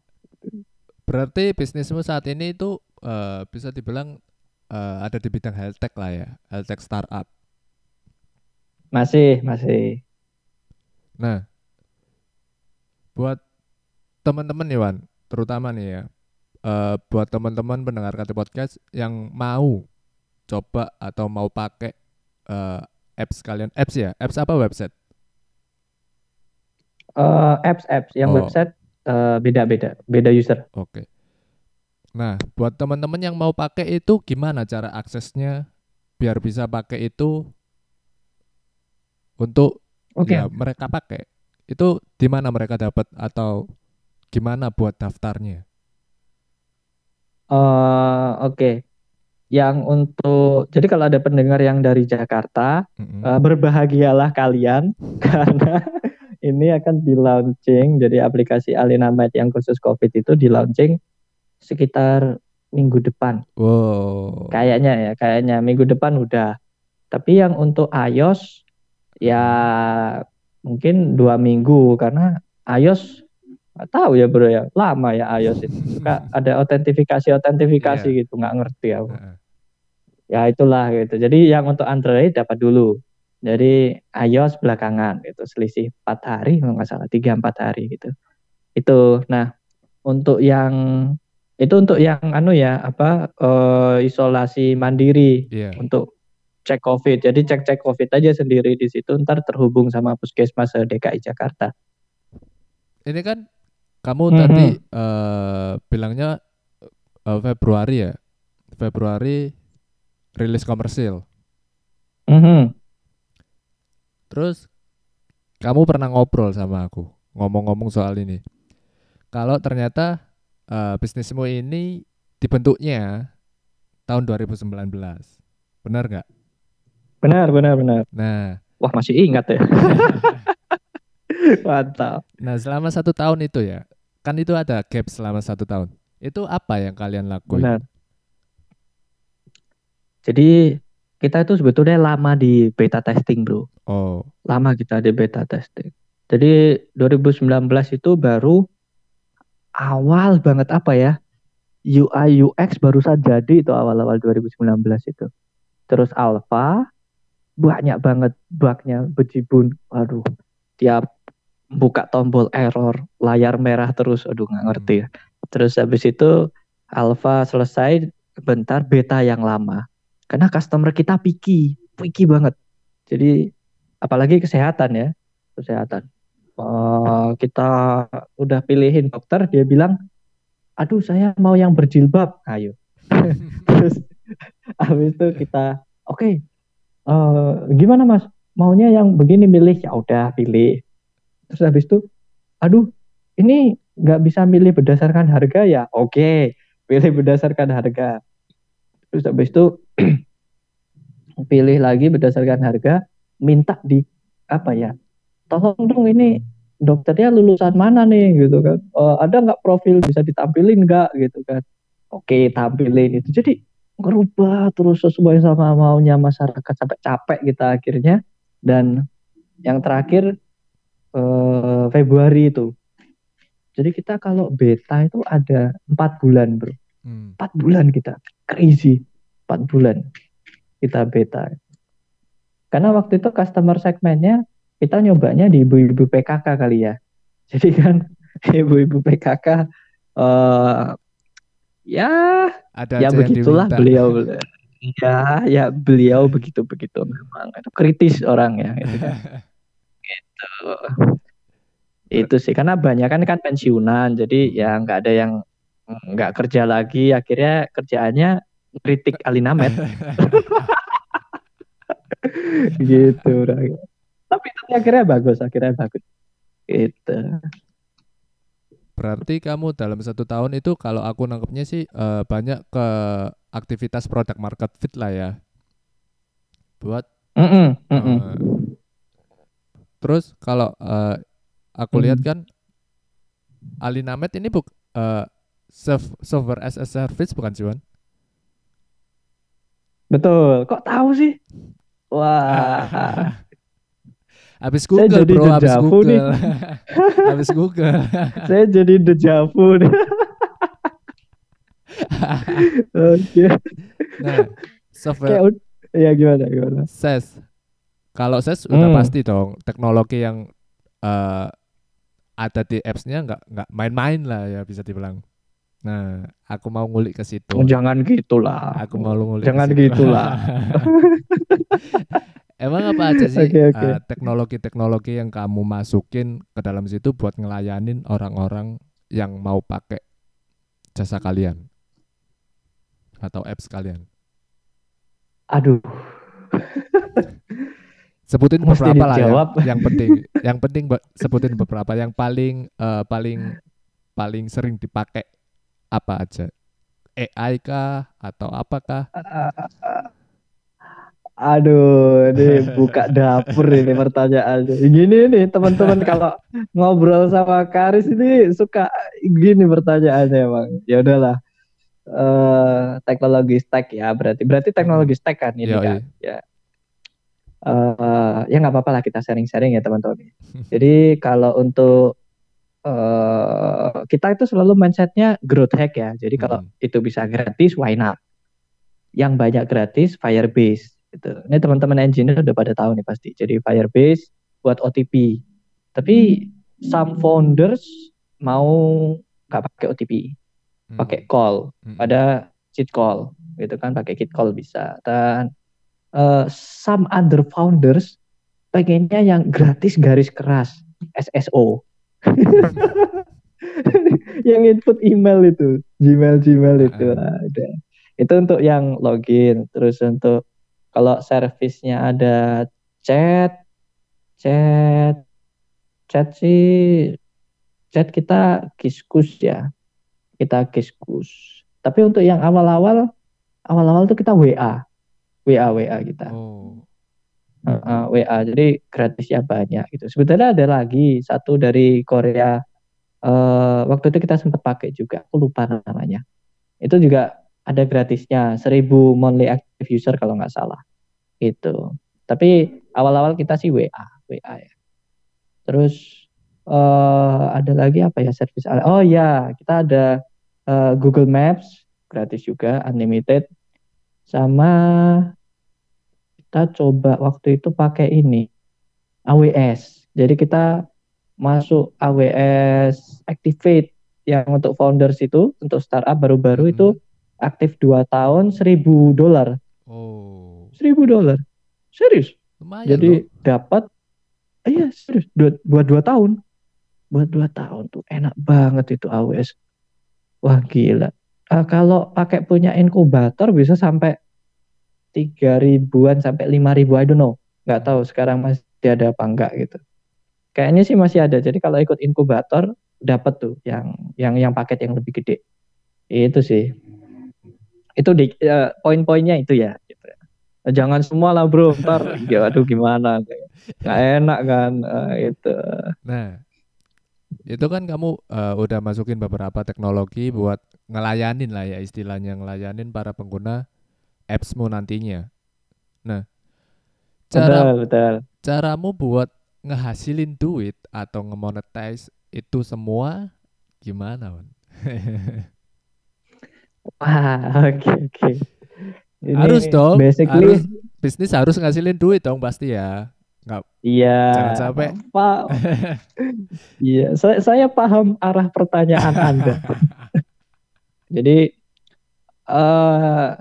Berarti bisnismu saat ini itu uh, bisa dibilang uh, ada di bidang health tech lah ya. Health tech startup. Masih, masih. Nah, buat teman-teman nih Wan, terutama nih ya, uh, buat teman-teman pendengar KT Podcast yang mau coba atau mau pakai uh, apps kalian, apps ya, apps apa website? Uh, apps, apps. Yang oh. website uh, beda user. Oke. Okay. Nah, buat teman-teman yang mau pakai itu gimana cara aksesnya biar bisa pakai itu untuk okay. ya mereka pakai itu di mana mereka dapat atau gimana buat daftarnya? Uh, Oke, okay. Yang untuk jadi kalau ada pendengar yang dari Jakarta, mm-hmm. uh, berbahagialah kalian karena ini akan di launching. Jadi aplikasi Alina Med yang khusus COVID itu di launching sekitar minggu depan. Wow. Kayaknya ya, kayaknya minggu depan udah. Tapi yang untuk iOS ya mungkin dua minggu karena iOS nggak tahu ya bro ya lama ya iOS itu Kak, ada otentifikasi otentifikasi yeah. gitu nggak ngerti ya uh. Ya itulah gitu jadi yang untuk Android dapat dulu jadi iOS belakangan itu selisih empat hari nggak salah tiga empat hari gitu itu nah untuk yang itu untuk yang anu ya apa uh, isolasi mandiri yeah. untuk cek COVID. Jadi cek-cek COVID aja sendiri di situ, ntar terhubung sama puskesmas DKI Jakarta. Ini kan kamu mm -hmm. tadi uh, bilangnya uh, Februari ya, Februari rilis komersil. Mm -hmm. Terus kamu pernah ngobrol sama aku, ngomong-ngomong soal ini. Kalau ternyata uh, bisnismu ini dibentuknya tahun 2019, benar nggak? Benar, benar, benar. Nah, wah masih ingat ya. Mantap. Nah, selama satu tahun itu ya, kan itu ada gap selama satu tahun. Itu apa yang kalian lakuin? Benar. Jadi kita itu sebetulnya lama di beta testing, bro. Oh. Lama kita di beta testing. Jadi 2019 itu baru awal banget apa ya? UI UX barusan jadi itu awal-awal 2019 itu. Terus alpha, banyak banget bugnya bejibun aduh tiap buka tombol error layar merah terus aduh nggak ngerti ya terus habis itu alpha selesai bentar beta yang lama karena customer kita picky picky banget. Jadi apalagi kesehatan ya kesehatan. Uh, kita udah pilihin dokter dia bilang aduh saya mau yang berjilbab. Ayo. Terus habis itu kita oke okay, uh, gimana mas? Maunya yang begini milih. Ya udah pilih. Terus habis itu aduh ini nggak bisa milih berdasarkan harga ya? Oke okay. pilih berdasarkan harga terus habis itu pilih lagi berdasarkan harga minta di apa ya tolong dong ini dokternya lulusan mana nih? Gitu kan. Uh, ada nggak profil bisa ditampilin nggak? Gitu kan. Oke tampilin itu. Jadi ngerubah terus sesuai sama maunya masyarakat sampai capek kita akhirnya. Dan yang terakhir eh, Februari itu. Jadi kita kalau beta itu ada empat bulan bro hmm. empat bulan kita. Crazy. Empat bulan kita beta. Karena waktu itu customer segmennya kita nyobanya di ibu-ibu PKK kali ya. Jadi kan ibu-ibu PKK uh, ya ada ya begitulah beliau. Ya ya beliau begitu begitu memang. Itu kritis orang ya. Gitu, kan. gitu. itu sih karena banyak kan kan pensiunan jadi ya nggak ada yang nggak kerja lagi akhirnya kerjaannya kritik Alinamet gitu tapi itu akhirnya bagus akhirnya bagus. Itu berarti kamu dalam satu tahun itu kalau aku nangkepnya sih uh, banyak ke aktivitas produk market fit lah ya. Buat mm -mm, mm -mm. Uh, terus kalau uh, aku mm. lihat kan Alinamet ini buk uh, software as a service bukan sih Betul. Kok tahu sih? Wah. Habis Google Saya jadi bro, habis Google. Nih. habis Google. Saya jadi dejavu nih. Oke. Nah, software. Kayak, ya gimana gimana? SES. Kalau SES hmm. udah pasti dong teknologi yang uh, ada di apps-nya nggak nggak main-main lah ya bisa dibilang. Nah, aku mau ngulik ke situ. Oh, jangan gitulah. Aku mau ngulik. Jangan gitulah. Emang apa aja sih okay, okay. Uh, teknologi-teknologi yang kamu masukin ke dalam situ buat ngelayanin orang-orang yang mau pakai jasa kalian atau apps kalian? Aduh. sebutin beberapa lah yang, yang penting. Yang penting sebutin beberapa yang paling uh, paling paling sering dipakai apa aja? AI kah atau apakah? Uh, uh, Aduh, ini buka dapur ini pertanyaannya. Gini nih teman-teman kalau ngobrol sama Karis ini suka gini pertanyaannya bang. Ya udahlah. Uh, teknologi stack ya berarti berarti teknologi stack kan ini Yo, kan ya uh, ya nggak apa-apa lah kita sharing-sharing ya teman-teman jadi kalau untuk uh, kita itu selalu mindsetnya growth hack ya jadi kalau hmm. itu bisa gratis why not yang banyak gratis Firebase Gitu. Ini teman-teman engineer udah pada tahu nih pasti. Jadi Firebase buat OTP. Tapi some founders mau nggak pakai OTP, hmm. pakai call. Hmm. Ada cheat call, gitu kan? Pakai cheat call bisa. Dan uh, some other founders pengennya yang gratis garis keras SSO. yang input email itu, Gmail Gmail itu. Nah, itu untuk yang login, terus untuk kalau servisnya ada chat, chat, chat sih, chat kita kiskus ya, kita kiskus. Tapi untuk yang awal-awal, awal-awal tuh kita WA, WA, WA kita. Oh. Uh, WA, jadi gratisnya banyak gitu. Sebetulnya ada lagi satu dari Korea. Uh, waktu itu kita sempat pakai juga, aku lupa namanya. Itu juga ada gratisnya 1000 monthly active user kalau nggak salah itu tapi awal-awal kita sih WA WA ya terus uh, ada lagi apa ya service oh ya kita ada uh, Google Maps gratis juga unlimited sama kita coba waktu itu pakai ini AWS jadi kita masuk AWS Activate yang untuk founders itu untuk startup baru-baru hmm. itu aktif dua tahun seribu dolar. Oh. Seribu dolar. Serius. Lumayan Jadi dapat iya serius dua, buat dua tahun. Buat dua tahun tuh enak banget itu AWS. Wah gila. Uh, kalau pakai punya inkubator bisa sampai tiga ribuan sampai lima ribu I don't know. Nggak tahu sekarang masih ada apa enggak gitu. Kayaknya sih masih ada. Jadi kalau ikut inkubator dapat tuh yang yang yang paket yang lebih gede. Itu sih itu di uh, poin-poinnya itu ya gitu. jangan semua lah bro ntar ya aduh gimana nggak enak kan uh, itu nah itu kan kamu uh, udah masukin beberapa teknologi buat ngelayanin lah ya istilahnya ngelayanin para pengguna appsmu nantinya nah cara betul, betul. caramu buat ngehasilin duit atau ngemonetize itu semua gimana man? Wah, oke okay, oke. Okay. harus dong. Basically, harus, bisnis harus ngasilin duit dong pasti ya. Nggak, iya. Jangan sampai. Pak. iya, saya, saya paham arah pertanyaan Anda. Jadi uh,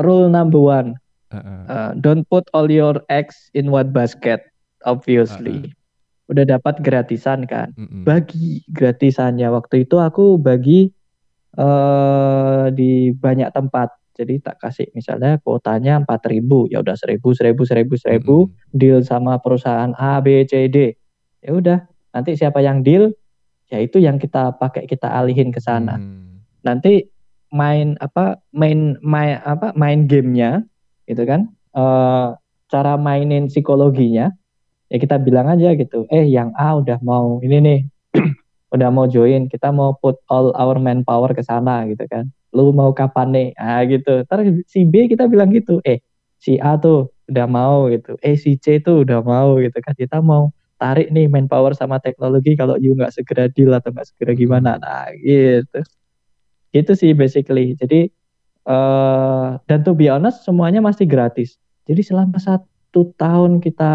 rule number one, uh don't put all your eggs in one basket. Obviously, uh -uh. udah dapat gratisan kan. Uh -uh. Bagi gratisannya waktu itu aku bagi uh, di banyak tempat. Jadi tak kasih misalnya kuotanya 4000, ya udah 1000, 1000, 1000, 1000 hmm. deal sama perusahaan A, B, C, D. Ya udah, nanti siapa yang deal ya itu yang kita pakai kita alihin ke sana. Hmm. Nanti main apa main main apa main gamenya gitu kan? Uh, cara mainin psikologinya ya kita bilang aja gitu eh yang A udah mau ini nih udah mau join kita mau put all our manpower ke sana gitu kan. Lu mau kapan nih? Ah gitu. Ntar si B kita bilang gitu eh si A tuh udah mau gitu. Eh si C tuh udah mau gitu kan. Kita mau tarik nih manpower sama teknologi kalau you nggak segera deal atau nggak segera gimana. Nah gitu Gitu sih basically. Jadi uh, dan to be honest semuanya masih gratis. Jadi selama satu tahun kita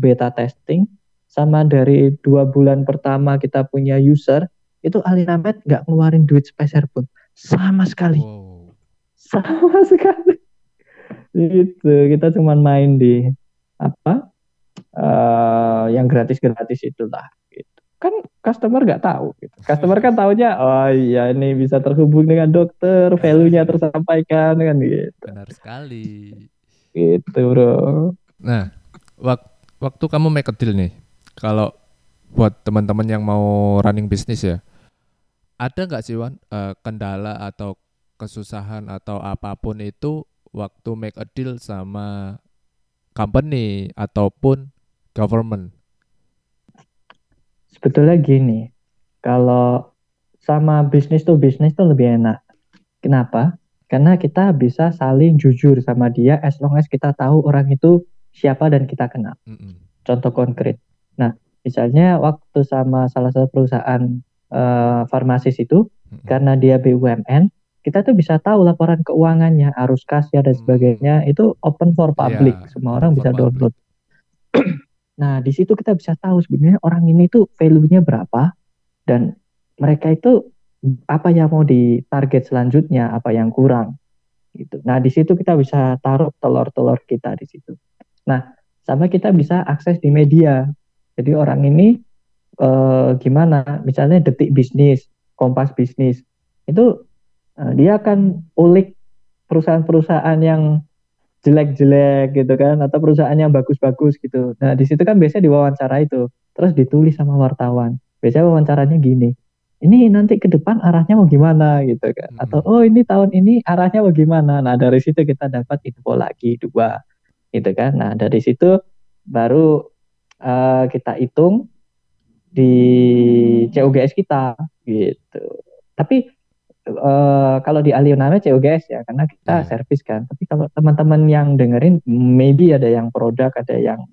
beta testing sama dari dua bulan pertama kita punya user itu Alinamed nggak ngeluarin duit speser pun sama sekali. Wow. Sama sekali. Gitu kita cuma main di apa uh, yang gratis-gratis itulah kan customer nggak tahu gitu. customer kan tahunya oh iya ini bisa terhubung dengan dokter value-nya tersampaikan kan gitu. Benar sekali. Gitu bro. Nah wak waktu kamu make a deal nih kalau buat teman-teman yang mau running bisnis ya ada nggak sih Wan uh, kendala atau kesusahan atau apa pun itu waktu make a deal sama company ataupun government sebetulnya gini, kalau sama bisnis tuh bisnis tuh lebih enak. Kenapa? Karena kita bisa saling jujur sama dia as long as kita tahu orang itu siapa dan kita kenal. Mm -hmm. Contoh konkret. Nah, misalnya waktu sama salah satu perusahaan uh, farmasis itu, mm -hmm. karena dia BUMN, kita tuh bisa tahu laporan keuangannya, arus kas ya dan sebagainya, mm. itu open for public, yeah, semua orang bisa download. Nah, di situ kita bisa tahu sebenarnya orang ini tuh value-nya berapa dan mereka itu apa yang mau ditarget selanjutnya, apa yang kurang gitu. Nah, di situ kita bisa taruh telur-telur kita di situ. Nah, sama kita bisa akses di media. Jadi orang ini eh, gimana? Misalnya detik bisnis, kompas bisnis, itu eh, dia akan ulik perusahaan-perusahaan yang jelek-jelek gitu kan atau perusahaan yang bagus-bagus gitu. Nah, di situ kan biasanya diwawancara itu terus ditulis sama wartawan. Biasanya wawancaranya gini. Ini nanti ke depan arahnya mau gimana gitu kan. Hmm. Atau oh ini tahun ini arahnya mau gimana. Nah, dari situ kita dapat info lagi dua gitu kan. Nah, dari situ baru uh, kita hitung di COGS kita gitu. Tapi uh, kalau di Alio namanya COGS ya karena kita yeah. servis kan. Tapi kalau teman-teman yang dengerin maybe ada yang produk, ada yang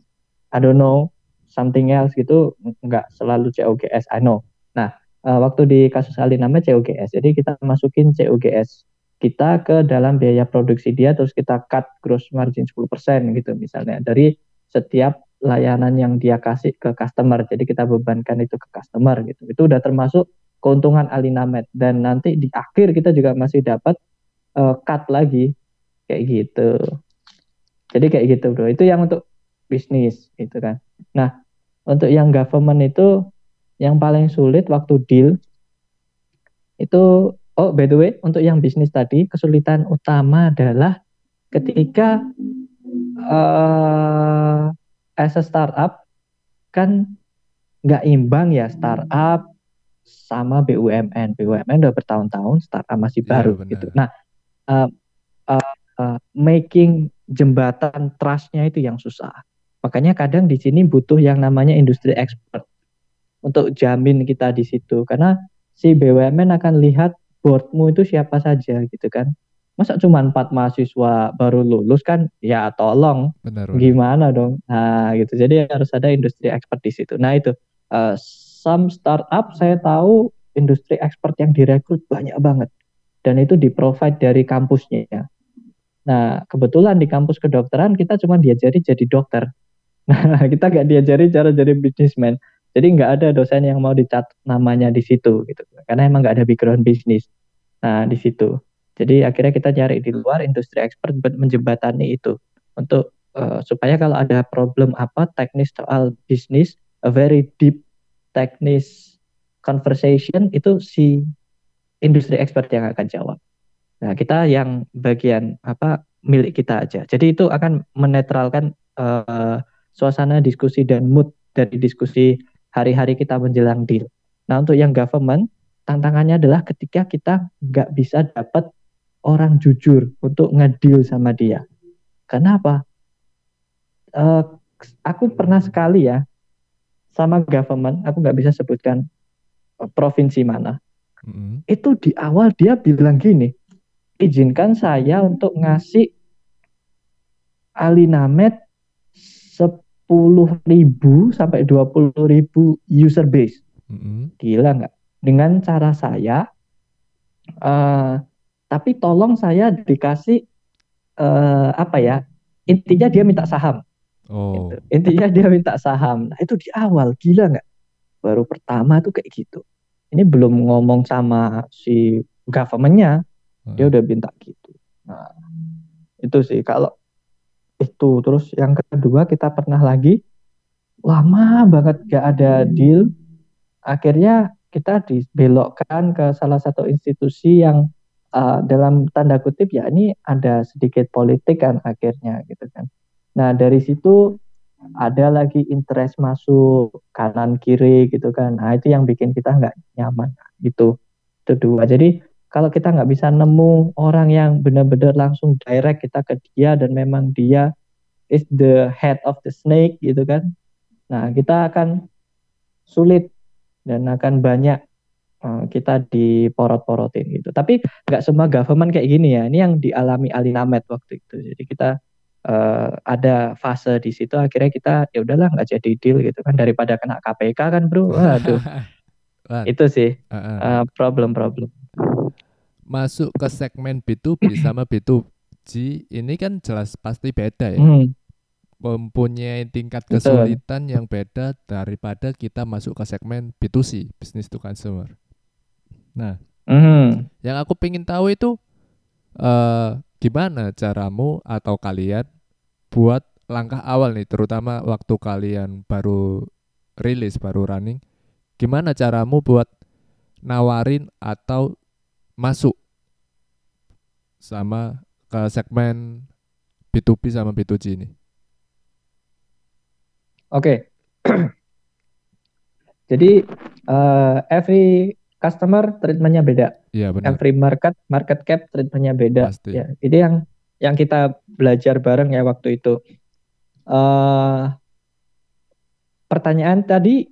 I don't know something else gitu nggak selalu COGS I know. Nah, uh, waktu di kasus Ali namanya COGS. Jadi kita masukin COGS kita ke dalam biaya produksi dia terus kita cut gross margin 10% gitu misalnya dari setiap layanan yang dia kasih ke customer. Jadi kita bebankan itu ke customer gitu. Itu udah termasuk keuntungan Alinamed dan nanti di akhir kita juga masih dapat uh, cut lagi kayak gitu. Jadi kayak gitu bro. Itu yang untuk bisnis gitu kan. Nah untuk yang government itu yang paling sulit waktu deal itu oh by the way untuk yang bisnis tadi kesulitan utama adalah ketika uh, as a startup kan nggak imbang ya startup sama BUMN. BUMN udah bertahun-tahun, startup masih iya, baru yeah, gitu. Nah, uh, uh, uh, making jembatan trustnya itu yang susah. Makanya kadang di sini butuh yang namanya industri expert untuk jamin kita di situ. Karena si BUMN akan lihat boardmu itu siapa saja gitu kan. Masa cuma empat mahasiswa baru lulus kan? Ya tolong, benar, gimana dong? Nah gitu. Jadi harus ada industri expert di situ. Nah itu uh, some startup saya tahu industri ekspor yang direkrut banyak banget dan itu di provide dari kampusnya. Nah kebetulan di kampus kedokteran kita cuma diajari jadi dokter. Nah kita nggak diajari cara jadi bisnismen. Jadi nggak ada dosen yang mau dicat namanya di situ gitu, karena emang nggak ada background bisnis. Nah di situ. Jadi akhirnya kita cari di luar industri ekspor menjembatani itu untuk uh, supaya kalau ada problem apa teknis soal bisnis, a very deep teknis conversation itu si industri expert yang akan jawab. Nah, kita yang bagian apa milik kita aja. Jadi itu akan menetralkan uh, suasana diskusi dan mood dari diskusi hari-hari kita menjelang deal. Nah untuk yang government tantangannya adalah ketika kita nggak bisa dapat orang jujur untuk ngedil sama dia. Kenapa? Uh, aku pernah sekali ya sama government, aku nggak bisa sebutkan uh, provinsi mana. Mm-hmm. Itu di awal dia bilang gini, izinkan saya untuk ngasih alinamet 10 ribu sampai 20 ribu user base. Mm-hmm. Gila nggak? Dengan cara saya, uh, tapi tolong saya dikasih uh, apa ya? Intinya dia minta saham. Oh. Gitu. Intinya dia minta saham. Nah itu di awal gila nggak? Baru pertama tuh kayak gitu. Ini belum ngomong sama si governmentnya, hmm. dia udah minta gitu. Nah itu sih kalau itu terus yang kedua kita pernah lagi lama banget gak ada deal akhirnya kita dibelokkan ke salah satu institusi yang uh, dalam tanda kutip ya ini ada sedikit politik kan akhirnya gitu kan. Nah dari situ ada lagi interest masuk kanan kiri gitu kan. Nah itu yang bikin kita nggak nyaman gitu. Itu dua. Jadi kalau kita nggak bisa nemu orang yang benar-benar langsung direct kita ke dia dan memang dia is the head of the snake gitu kan. Nah kita akan sulit dan akan banyak uh, kita diporot-porotin gitu. Tapi nggak semua government kayak gini ya. Ini yang dialami Alinamet waktu itu. Jadi kita uh, ada fase di situ akhirnya kita ya udahlah nggak jadi deal gitu kan daripada kena KPK kan bro. Waduh. itu sih uh, problem-problem. Uh, Masuk ke segmen B2B sama B2G ini kan jelas pasti beda ya. Hmm mempunyai tingkat kesulitan Betul. yang beda daripada kita masuk ke segmen B2C, business to consumer. Nah, mm. yang aku pengen tahu itu uh, gimana caramu atau kalian buat langkah awal nih, terutama waktu kalian baru rilis, baru running, gimana caramu buat nawarin atau masuk sama ke segmen B2B sama B2C ini? Oke. Okay. Jadi uh, every customer treatmentnya beda. Iya benar. Every market market cap treatmentnya beda. Pasti. Ya, ini yang yang kita belajar bareng ya waktu itu. Uh, pertanyaan tadi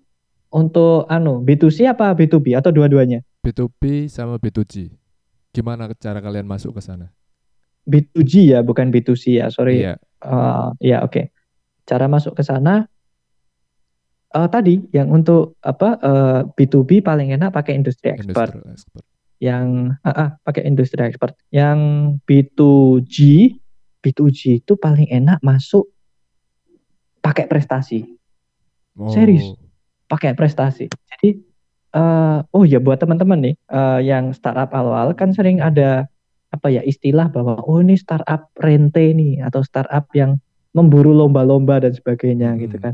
untuk anu B2C apa B2B atau dua-duanya? B2B sama B2G. Gimana cara kalian masuk ke sana? B2G ya, bukan B2C ya. Sorry. Iya. Uh, ya oke. Okay. Cara masuk ke sana uh, tadi yang untuk apa uh, eh, B2B paling enak pakai industri expert. Yang uh, uh, pakai industri expert. Yang B2G B2G itu paling enak masuk pakai prestasi. Oh. Serius. Pakai prestasi. Jadi uh, oh ya buat teman-teman nih uh, yang startup awal kan sering ada apa ya istilah bahwa oh ini startup rente nih atau startup yang memburu lomba-lomba dan sebagainya gitu hmm. gitu kan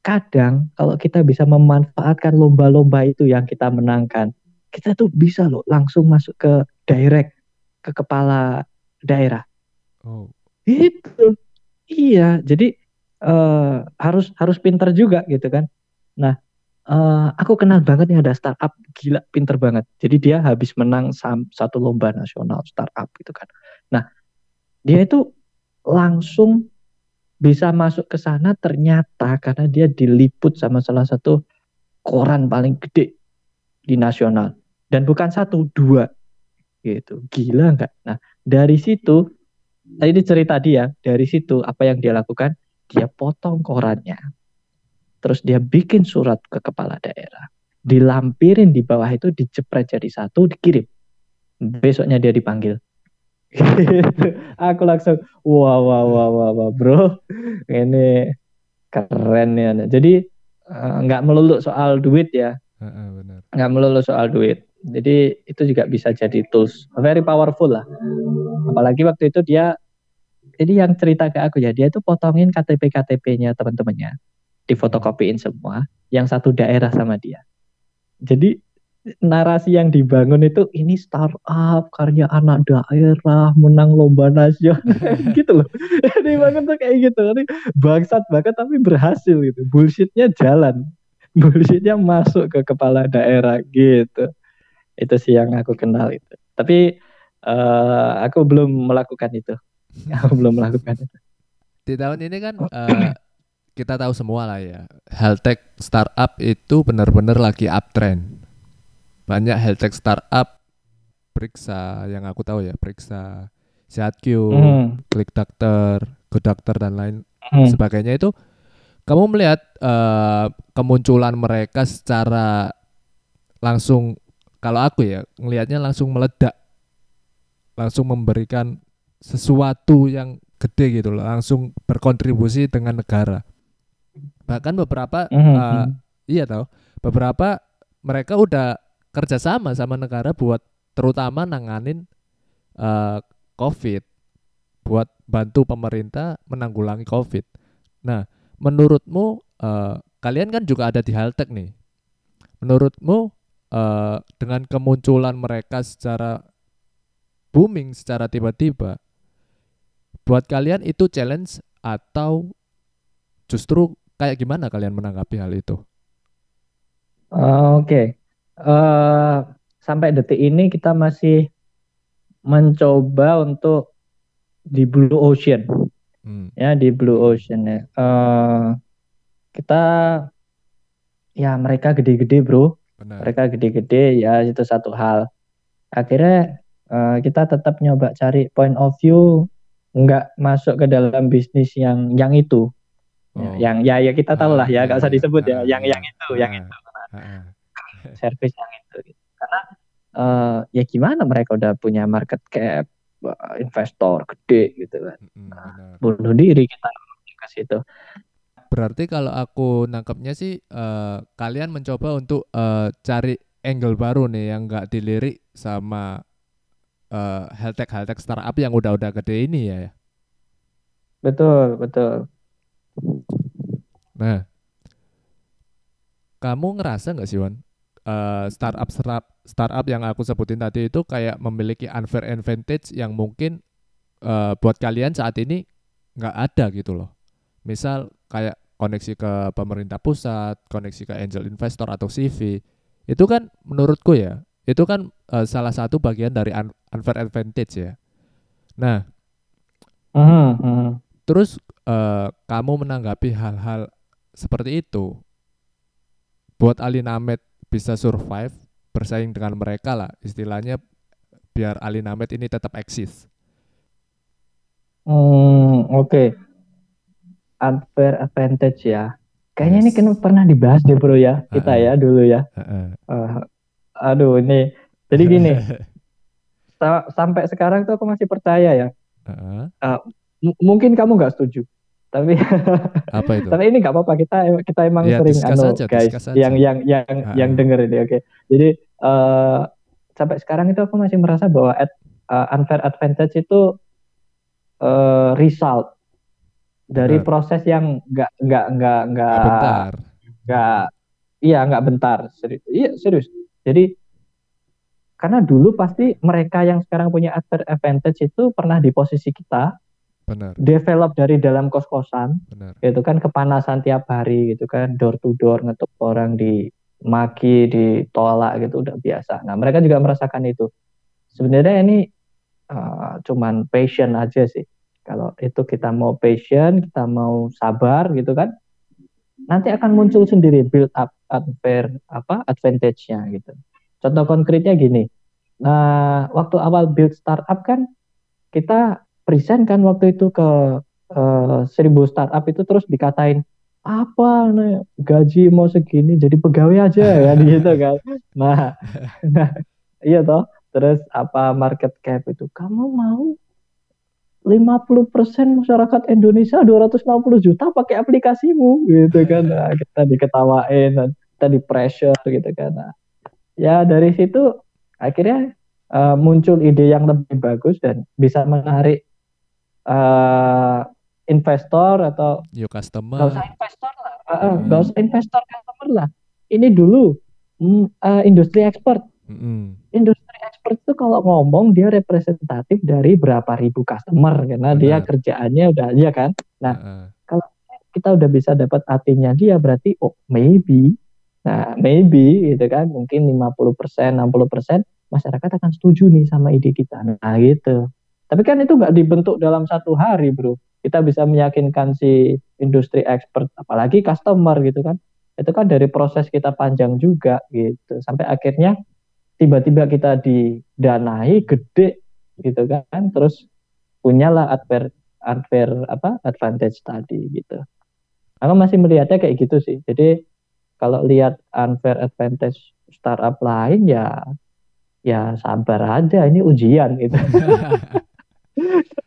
kadang kalau kita bisa memanfaatkan lomba-lomba itu yang kita menangkan, kita tuh bisa loh langsung masuk ke direct ke kepala daerah. Oh. Itu. Iya, jadi uh, harus harus pinter juga gitu kan. Nah, uh, aku kenal banget nih ada startup gila pinter banget. Jadi dia habis menang satu lomba nasional startup gitu kan. Nah, dia itu langsung bisa masuk ke sana ternyata karena dia diliput sama salah satu koran paling gede di nasional. Dan bukan satu dua. Gitu. Gila nggak? Nah dari situ tadi cerita dia dari situ apa yang dia lakukan? Dia potong korannya. Terus dia bikin surat ke kepala daerah. Dilampirin di bawah itu dijepret jadi satu dikirim. Besoknya dia dipanggil aku langsung wah wah wah wah, wah bro. Ini keren ya jadi eh, nggak uh, melulu soal duit ya. Nggak melulu soal duit. Jadi itu juga bisa jadi tools. Very powerful lah. Apalagi waktu itu dia jadi yang cerita ke aku ya. Dia itu potongin KTP KTP-nya teman-temannya. Difotokopiin semua yang satu daerah sama dia. Jadi narasi yang dibangun itu ini startup karya anak daerah menang lomba nasional. Gitu loh. Dibangun tuh kayak gitu. Ini bangsat banget tapi berhasil gitu. Bullshitnya jalan. Bullshitnya masuk ke kepala daerah gitu. Itu sih yang aku kenal itu. Tapi uh, aku belum melakukan itu. Aku belum melakukan itu. Di tahun ini kan uh, kita tahu semua lah ya. Health tech startup itu benar-benar lagi uptrend banyak health tech startup periksa yang aku tahu ya periksa SehatQ, mm. Klik Dokter, Good Doctor dan lain mm. sebagainya itu kamu melihat uh, kemunculan mereka secara langsung kalau aku ya ngelihatnya langsung meledak langsung memberikan sesuatu yang gede gitu loh langsung berkontribusi dengan negara bahkan beberapa mm -hmm. uh, iya tahu beberapa mereka udah kerjasama sama negara buat terutama nanganin uh, COVID buat bantu pemerintah menanggulangi COVID. Nah, menurutmu uh, kalian kan juga ada di Haltek nih. Menurutmu uh, dengan kemunculan mereka secara booming secara tiba-tiba, buat kalian itu challenge atau justru kayak gimana kalian menanggapi hal itu? Uh, Oke, okay. Uh, sampai detik ini kita masih mencoba untuk di blue ocean. Hmm. ya di blue ocean ya. Uh, kita ya mereka gede-gede bro. Benar. mereka gede-gede ya itu satu hal. Akhirnya uh, kita tetap nyoba cari point of view nggak masuk ke dalam bisnis yang yang itu. Ya, oh. yang ya ya kita tahu lah ya nggak usah disebut ya. Yang yang itu yang itu service yang itu gitu. karena uh, ya gimana mereka udah punya market cap investor gede gitu kan. Nah, bunuh diri kita ke situ. Berarti kalau aku nangkepnya sih uh, kalian mencoba untuk uh, cari angle baru nih yang nggak dilirik sama uh, health tech health tech startup yang udah-udah gede ini ya? Betul betul. Nah kamu ngerasa nggak sih Wan uh, startup startup startup yang aku sebutin tadi itu kayak memiliki unfair advantage yang mungkin uh, buat kalian saat ini nggak ada gitu loh. Misal kayak koneksi ke pemerintah pusat, koneksi ke angel investor atau CV. Itu kan menurutku ya, itu kan uh, salah satu bagian dari un unfair advantage ya. Nah, uh -huh, terus uh, kamu menanggapi hal-hal seperti itu. Buat Alinamed bisa survive bersaing dengan mereka lah istilahnya biar Ali Named ini tetap eksis. Hmm, oke. Okay. Unfair advantage ya. Kayaknya yes. ini kan pernah dibahas deh bro ya kita uh ya dulu ya. Uh -uh. Uh, aduh ini jadi gini. sampai sekarang tuh aku masih percaya ya. Uh, mungkin kamu nggak setuju tapi apa itu tapi ini nggak apa-apa kita kita emang ya, sering anu aja, guys yang yang yang ha. yang denger ini oke okay. jadi uh, sampai sekarang itu aku masih merasa bahwa at, uh, unfair advantage itu uh, result dari Benar. proses yang nggak nggak nggak nggak bentar nggak iya nggak bentar serius iya serius jadi karena dulu pasti mereka yang sekarang punya advantage itu pernah di posisi kita Benar. develop dari dalam kos-kosan itu kan kepanasan tiap hari gitu kan door to door ngetuk orang di maki ditolak gitu udah biasa. Nah mereka juga merasakan itu. Sebenarnya ini uh, cuman passion aja sih. Kalau itu kita mau passion kita mau sabar gitu kan nanti akan muncul sendiri build up unfair apa advantage-nya gitu. Contoh konkretnya gini nah waktu awal build startup kan kita present kan waktu itu ke uh, seribu startup itu terus dikatain apa nih gaji mau segini jadi pegawai aja ya gitu kan. Nah nah iya toh. Terus apa market cap itu? Kamu mau 50% masyarakat Indonesia 260 juta pakai aplikasimu gitu kan. Nah, kita diketawain dan kita di pressure gitu kan. Nah, ya dari situ akhirnya uh, muncul ide yang lebih bagus dan bisa menarik uh, investor atau Yo customer. Gak usah investor lah, uh, uh, hmm. gak usah investor customer lah. Ini dulu mm, uh, industri expert. Hmm. Industri expert itu kalau ngomong dia representatif dari berapa ribu customer karena Benar. dia kerjaannya udah aja kan. Nah uh, uh. kalau kita udah bisa dapat artinya dia berarti oh maybe Nah, maybe gitu kan, mungkin 50%, 60% masyarakat akan setuju nih sama ide kita. Nah, gitu. Tapi kan itu nggak dibentuk dalam satu hari, bro. Kita bisa meyakinkan si industri expert, apalagi customer gitu kan. Itu kan dari proses kita panjang juga gitu. Sampai akhirnya tiba-tiba kita didanai gede gitu kan. Terus punyalah adver, adver apa advantage tadi gitu. Aku masih melihatnya kayak gitu sih. Jadi kalau lihat unfair advantage startup lain ya ya sabar aja ini ujian gitu.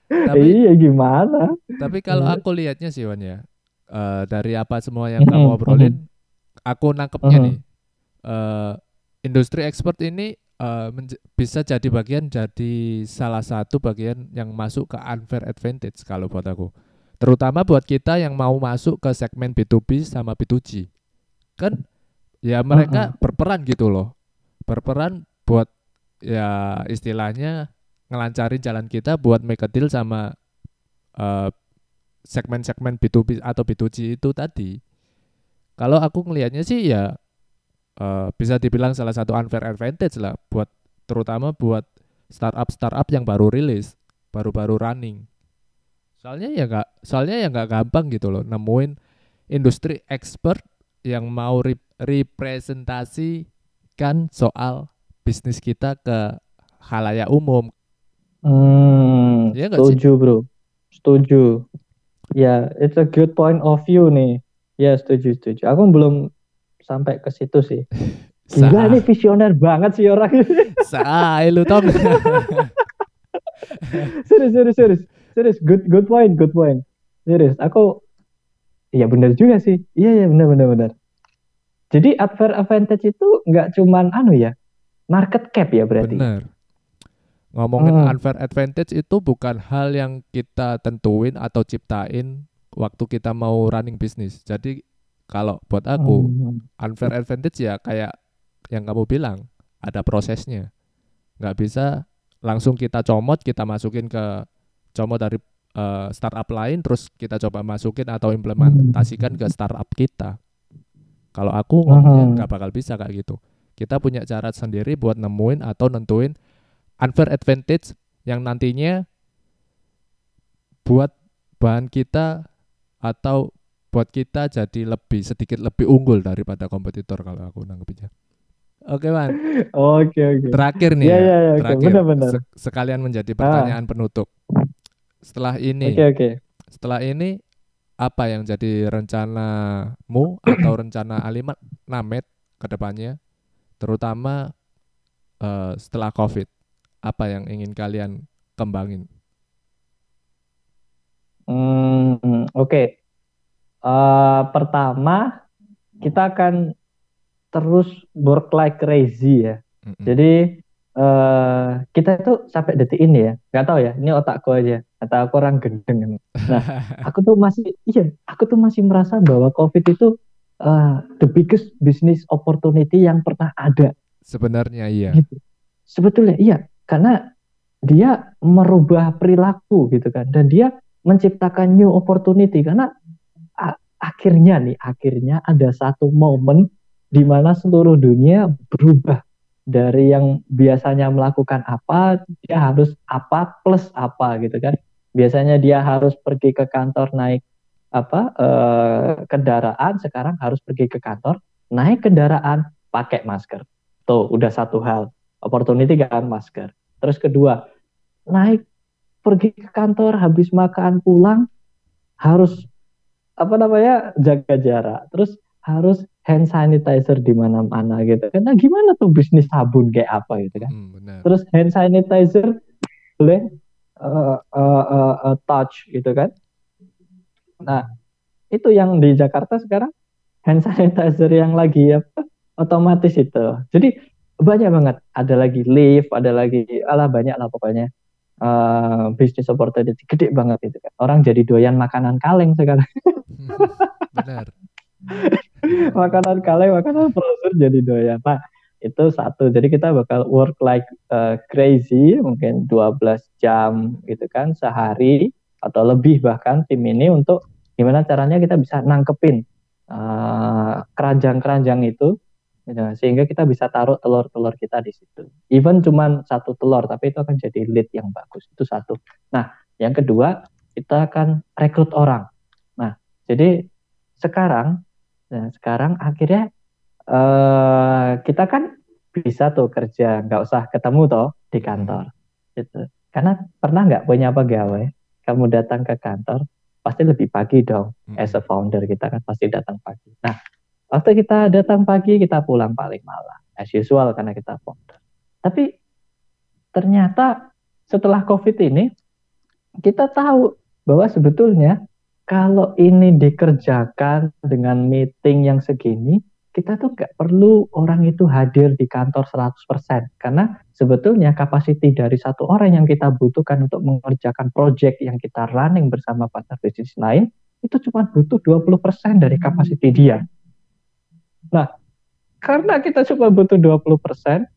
tapi, iya gimana? Tapi kalau aku lihatnya sih Wan ya uh, dari apa semua yang kamu obrolin, aku nangkepnya nih uh, industri ekspor ini uh, bisa jadi bagian jadi salah satu bagian yang masuk ke unfair advantage kalau buat aku. Terutama buat kita yang mau masuk ke segmen B2B sama B2G kan ya mereka uh -uh. berperan gitu loh berperan buat ya istilahnya ngelancarin jalan kita buat make a deal sama uh, segmen-segmen B2B atau B2G itu tadi kalau aku ngelihatnya sih ya uh, bisa dibilang salah satu unfair advantage lah buat terutama buat startup startup yang baru rilis baru-baru running soalnya ya nggak soalnya ya nggak gampang gitu loh nemuin industri expert yang mau rep representasikan soal bisnis kita ke halayak umum. Hmm, ya setuju sih? bro, setuju. Ya, yeah, it's a good point of view nih. Ya, yeah, setuju, setuju. Aku belum sampai ke situ sih. Gila ini visioner banget sih orang ini. Saai lu Tom. serius, serius, serius. Serius, good good point, good point. Serius, aku Iya benar juga sih. Iya iya benar benar benar. Jadi adver advantage itu nggak cuman anu ya, market cap ya berarti. Benar. Ngomongin hmm. unfair advantage itu bukan hal yang kita tentuin atau ciptain waktu kita mau running bisnis. Jadi kalau buat aku hmm. unfair advantage ya kayak yang kamu bilang ada prosesnya. Nggak bisa langsung kita comot kita masukin ke comot dari uh, startup lain terus kita coba masukin atau implementasikan ke startup kita. Kalau aku ngomongnya nggak bakal bisa kayak gitu. Kita punya cara sendiri buat nemuin atau nentuin unfair advantage yang nantinya buat bahan kita atau buat kita jadi lebih sedikit lebih unggul daripada kompetitor kalau aku nanggepinnya. Oke, Man. Oke, oke. Terakhir nih yeah, ya. Yeah, yeah, terakhir. Benar, benar. sekalian menjadi pertanyaan ah. penutup setelah ini okay, okay. setelah ini apa yang jadi rencanamu atau rencana Alimat Namet ke depannya terutama uh, setelah Covid apa yang ingin kalian kembangin hmm, oke okay. uh, eh, pertama kita akan terus work like crazy ya mm -hmm. jadi uh, kita itu sampai detik ini ya nggak tahu ya ini otakku aja atau aku orang gendeng nah aku tuh masih iya aku tuh masih merasa bahwa covid itu uh, the biggest business opportunity yang pernah ada sebenarnya iya gitu. sebetulnya iya karena dia merubah perilaku gitu kan. Dan dia menciptakan new opportunity. Karena akhirnya nih akhirnya ada satu momen di mana seluruh dunia berubah dari yang biasanya melakukan apa dia harus apa plus apa gitu kan. Biasanya dia harus pergi ke kantor naik apa eh, kendaraan sekarang harus pergi ke kantor naik kendaraan pakai masker. Tuh udah satu hal. Opportunity kan masker terus kedua naik pergi ke kantor habis makan pulang harus apa namanya jaga jarak terus harus hand sanitizer di mana-mana gitu. Karena gimana tuh bisnis sabun kayak apa gitu kan. Hmm, Terus hand sanitizer boleh uh, uh, uh, uh, touch gitu kan. Nah, itu yang di Jakarta sekarang hand sanitizer yang lagi apa otomatis itu. Jadi banyak banget. Ada lagi lift, ada lagi alah banyak lah pokoknya. Uh, bisnis opportunity gede banget itu kan. Orang jadi doyan makanan kaleng sekarang. Benar. makanan kaleng, makanan frozen jadi doyan. Nah, itu satu. Jadi kita bakal work like uh, crazy, mungkin 12 jam gitu kan sehari atau lebih bahkan tim ini untuk gimana caranya kita bisa nangkepin uh, keranjang-keranjang itu ya, sehingga kita bisa taruh telur-telur kita di situ. Even cuma satu telur, tapi itu akan jadi lead yang bagus. Itu satu. Nah, yang kedua kita akan rekrut orang. Nah, jadi sekarang, nah sekarang akhirnya uh, kita kan bisa tuh kerja, nggak usah ketemu toh di kantor, gitu. Karena pernah nggak punya pegawai, kamu datang ke kantor, pasti lebih pagi dong. Hmm. As a founder kita kan pasti datang pagi. Nah, waktu kita datang pagi, kita pulang paling malam, as usual karena kita founder. Tapi ternyata setelah COVID ini, kita tahu bahwa sebetulnya kalau ini dikerjakan dengan meeting yang segini, kita tuh nggak perlu orang itu hadir di kantor 100% karena sebetulnya kapasiti dari satu orang yang kita butuhkan untuk mengerjakan project yang kita running bersama partner bisnis lain itu cuma butuh 20% dari kapasiti dia. Nah, karena kita cuma butuh 20%,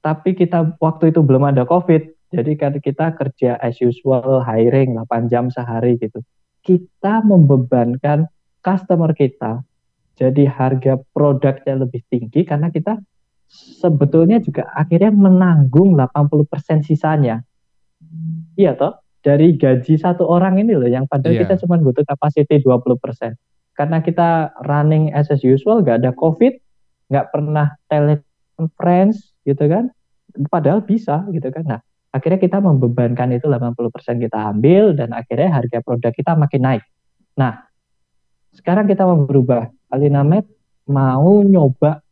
tapi kita waktu itu belum ada COVID, jadi kan kita kerja as usual hiring 8 jam sehari gitu. Kita membebankan customer kita jadi harga produknya lebih tinggi karena kita sebetulnya juga akhirnya menanggung 80% sisanya. Iya toh? Dari gaji satu orang ini loh yang padahal yeah. kita cuma butuh kapasiti 20%. Karena kita running as usual, gak ada covid, nggak pernah teleconference gitu kan. Padahal bisa gitu kan. Nah, akhirnya kita membebankan itu 80% kita ambil dan akhirnya harga produk kita makin naik. Nah, sekarang kita mau berubah Alinamed mau nyoba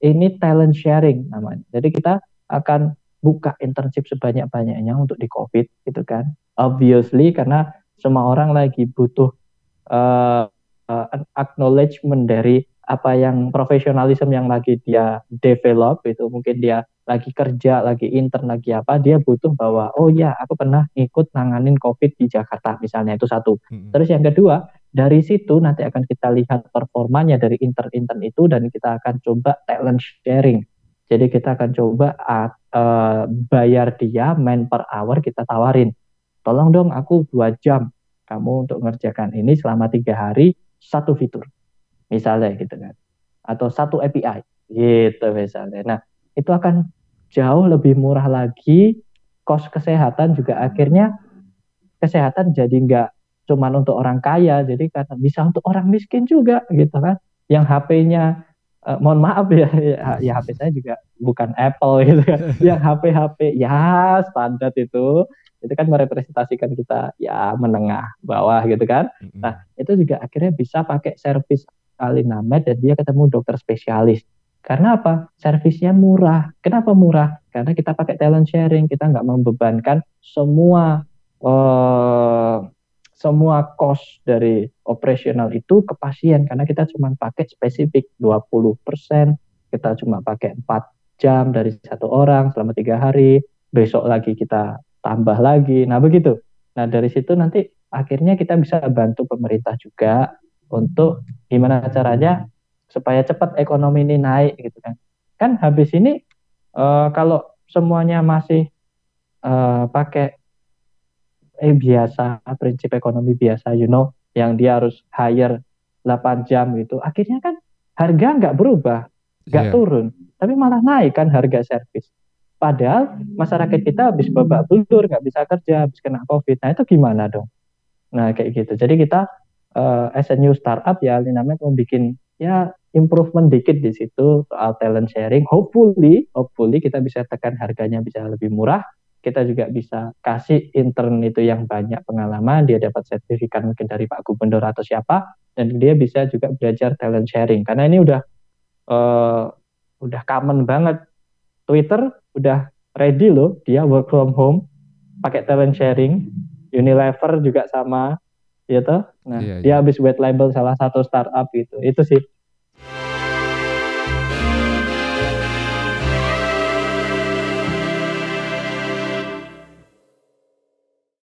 ini talent sharing namanya. Jadi kita akan buka internship sebanyak-banyaknya untuk di COVID gitu kan. Obviously karena semua orang lagi butuh uh, uh, acknowledgement dari apa yang profesionalisme yang lagi dia develop itu mungkin dia lagi kerja, lagi intern, lagi apa, dia butuh bahwa oh ya aku pernah ikut nanganin COVID di Jakarta misalnya itu satu. Hmm. Terus yang kedua dari situ nanti akan kita lihat performanya dari intern-intern itu dan kita akan coba talent sharing. Jadi kita akan coba uh, bayar dia main per hour kita tawarin. Tolong dong aku dua jam kamu untuk mengerjakan ini selama tiga hari satu fitur. Misalnya gitu kan. Atau satu API gitu misalnya. Nah itu akan jauh lebih murah lagi. Kos kesehatan juga akhirnya kesehatan jadi nggak cuman untuk orang kaya, jadi karena bisa untuk orang miskin juga gitu kan. Yang HP-nya uh, mohon maaf ya, ya, ya HP saya juga bukan Apple gitu kan. Yang HP-HP ya standar itu itu kan merepresentasikan kita ya menengah bawah gitu kan. Nah, itu juga akhirnya bisa pakai servis Alinamed dan dia ketemu dokter spesialis. Karena apa? Servisnya murah. Kenapa murah? Karena kita pakai talent sharing, kita nggak membebankan semua uh, semua cost dari operasional itu ke pasien karena kita cuma pakai spesifik 20%, kita cuma pakai 4 jam dari satu orang selama tiga hari, besok lagi kita tambah lagi. Nah, begitu. Nah, dari situ nanti akhirnya kita bisa bantu pemerintah juga untuk gimana caranya supaya cepat ekonomi ini naik gitu kan. Kan habis ini uh, kalau semuanya masih uh, pakai eh biasa prinsip ekonomi biasa you know yang dia harus hire 8 jam gitu. Akhirnya kan harga nggak berubah nggak yeah. turun tapi malah naik kan harga servis. Padahal masyarakat kita habis babak belur nggak bisa kerja habis kena covid. Nah itu gimana dong? Nah kayak gitu. Jadi kita uh, as a new startup ya Linamet mau bikin ya improvement dikit di situ soal talent sharing. Hopefully hopefully kita bisa tekan harganya bisa lebih murah kita juga bisa kasih intern itu yang banyak pengalaman, dia dapat sertifikat mungkin dari Pak Gubernur atau siapa, dan dia bisa juga belajar talent sharing. Karena ini udah uh, udah common banget. Twitter udah ready loh, dia work from home, pakai talent sharing. Unilever juga sama, gitu. Nah, iya, dia iya. habis white label salah satu startup gitu. Itu sih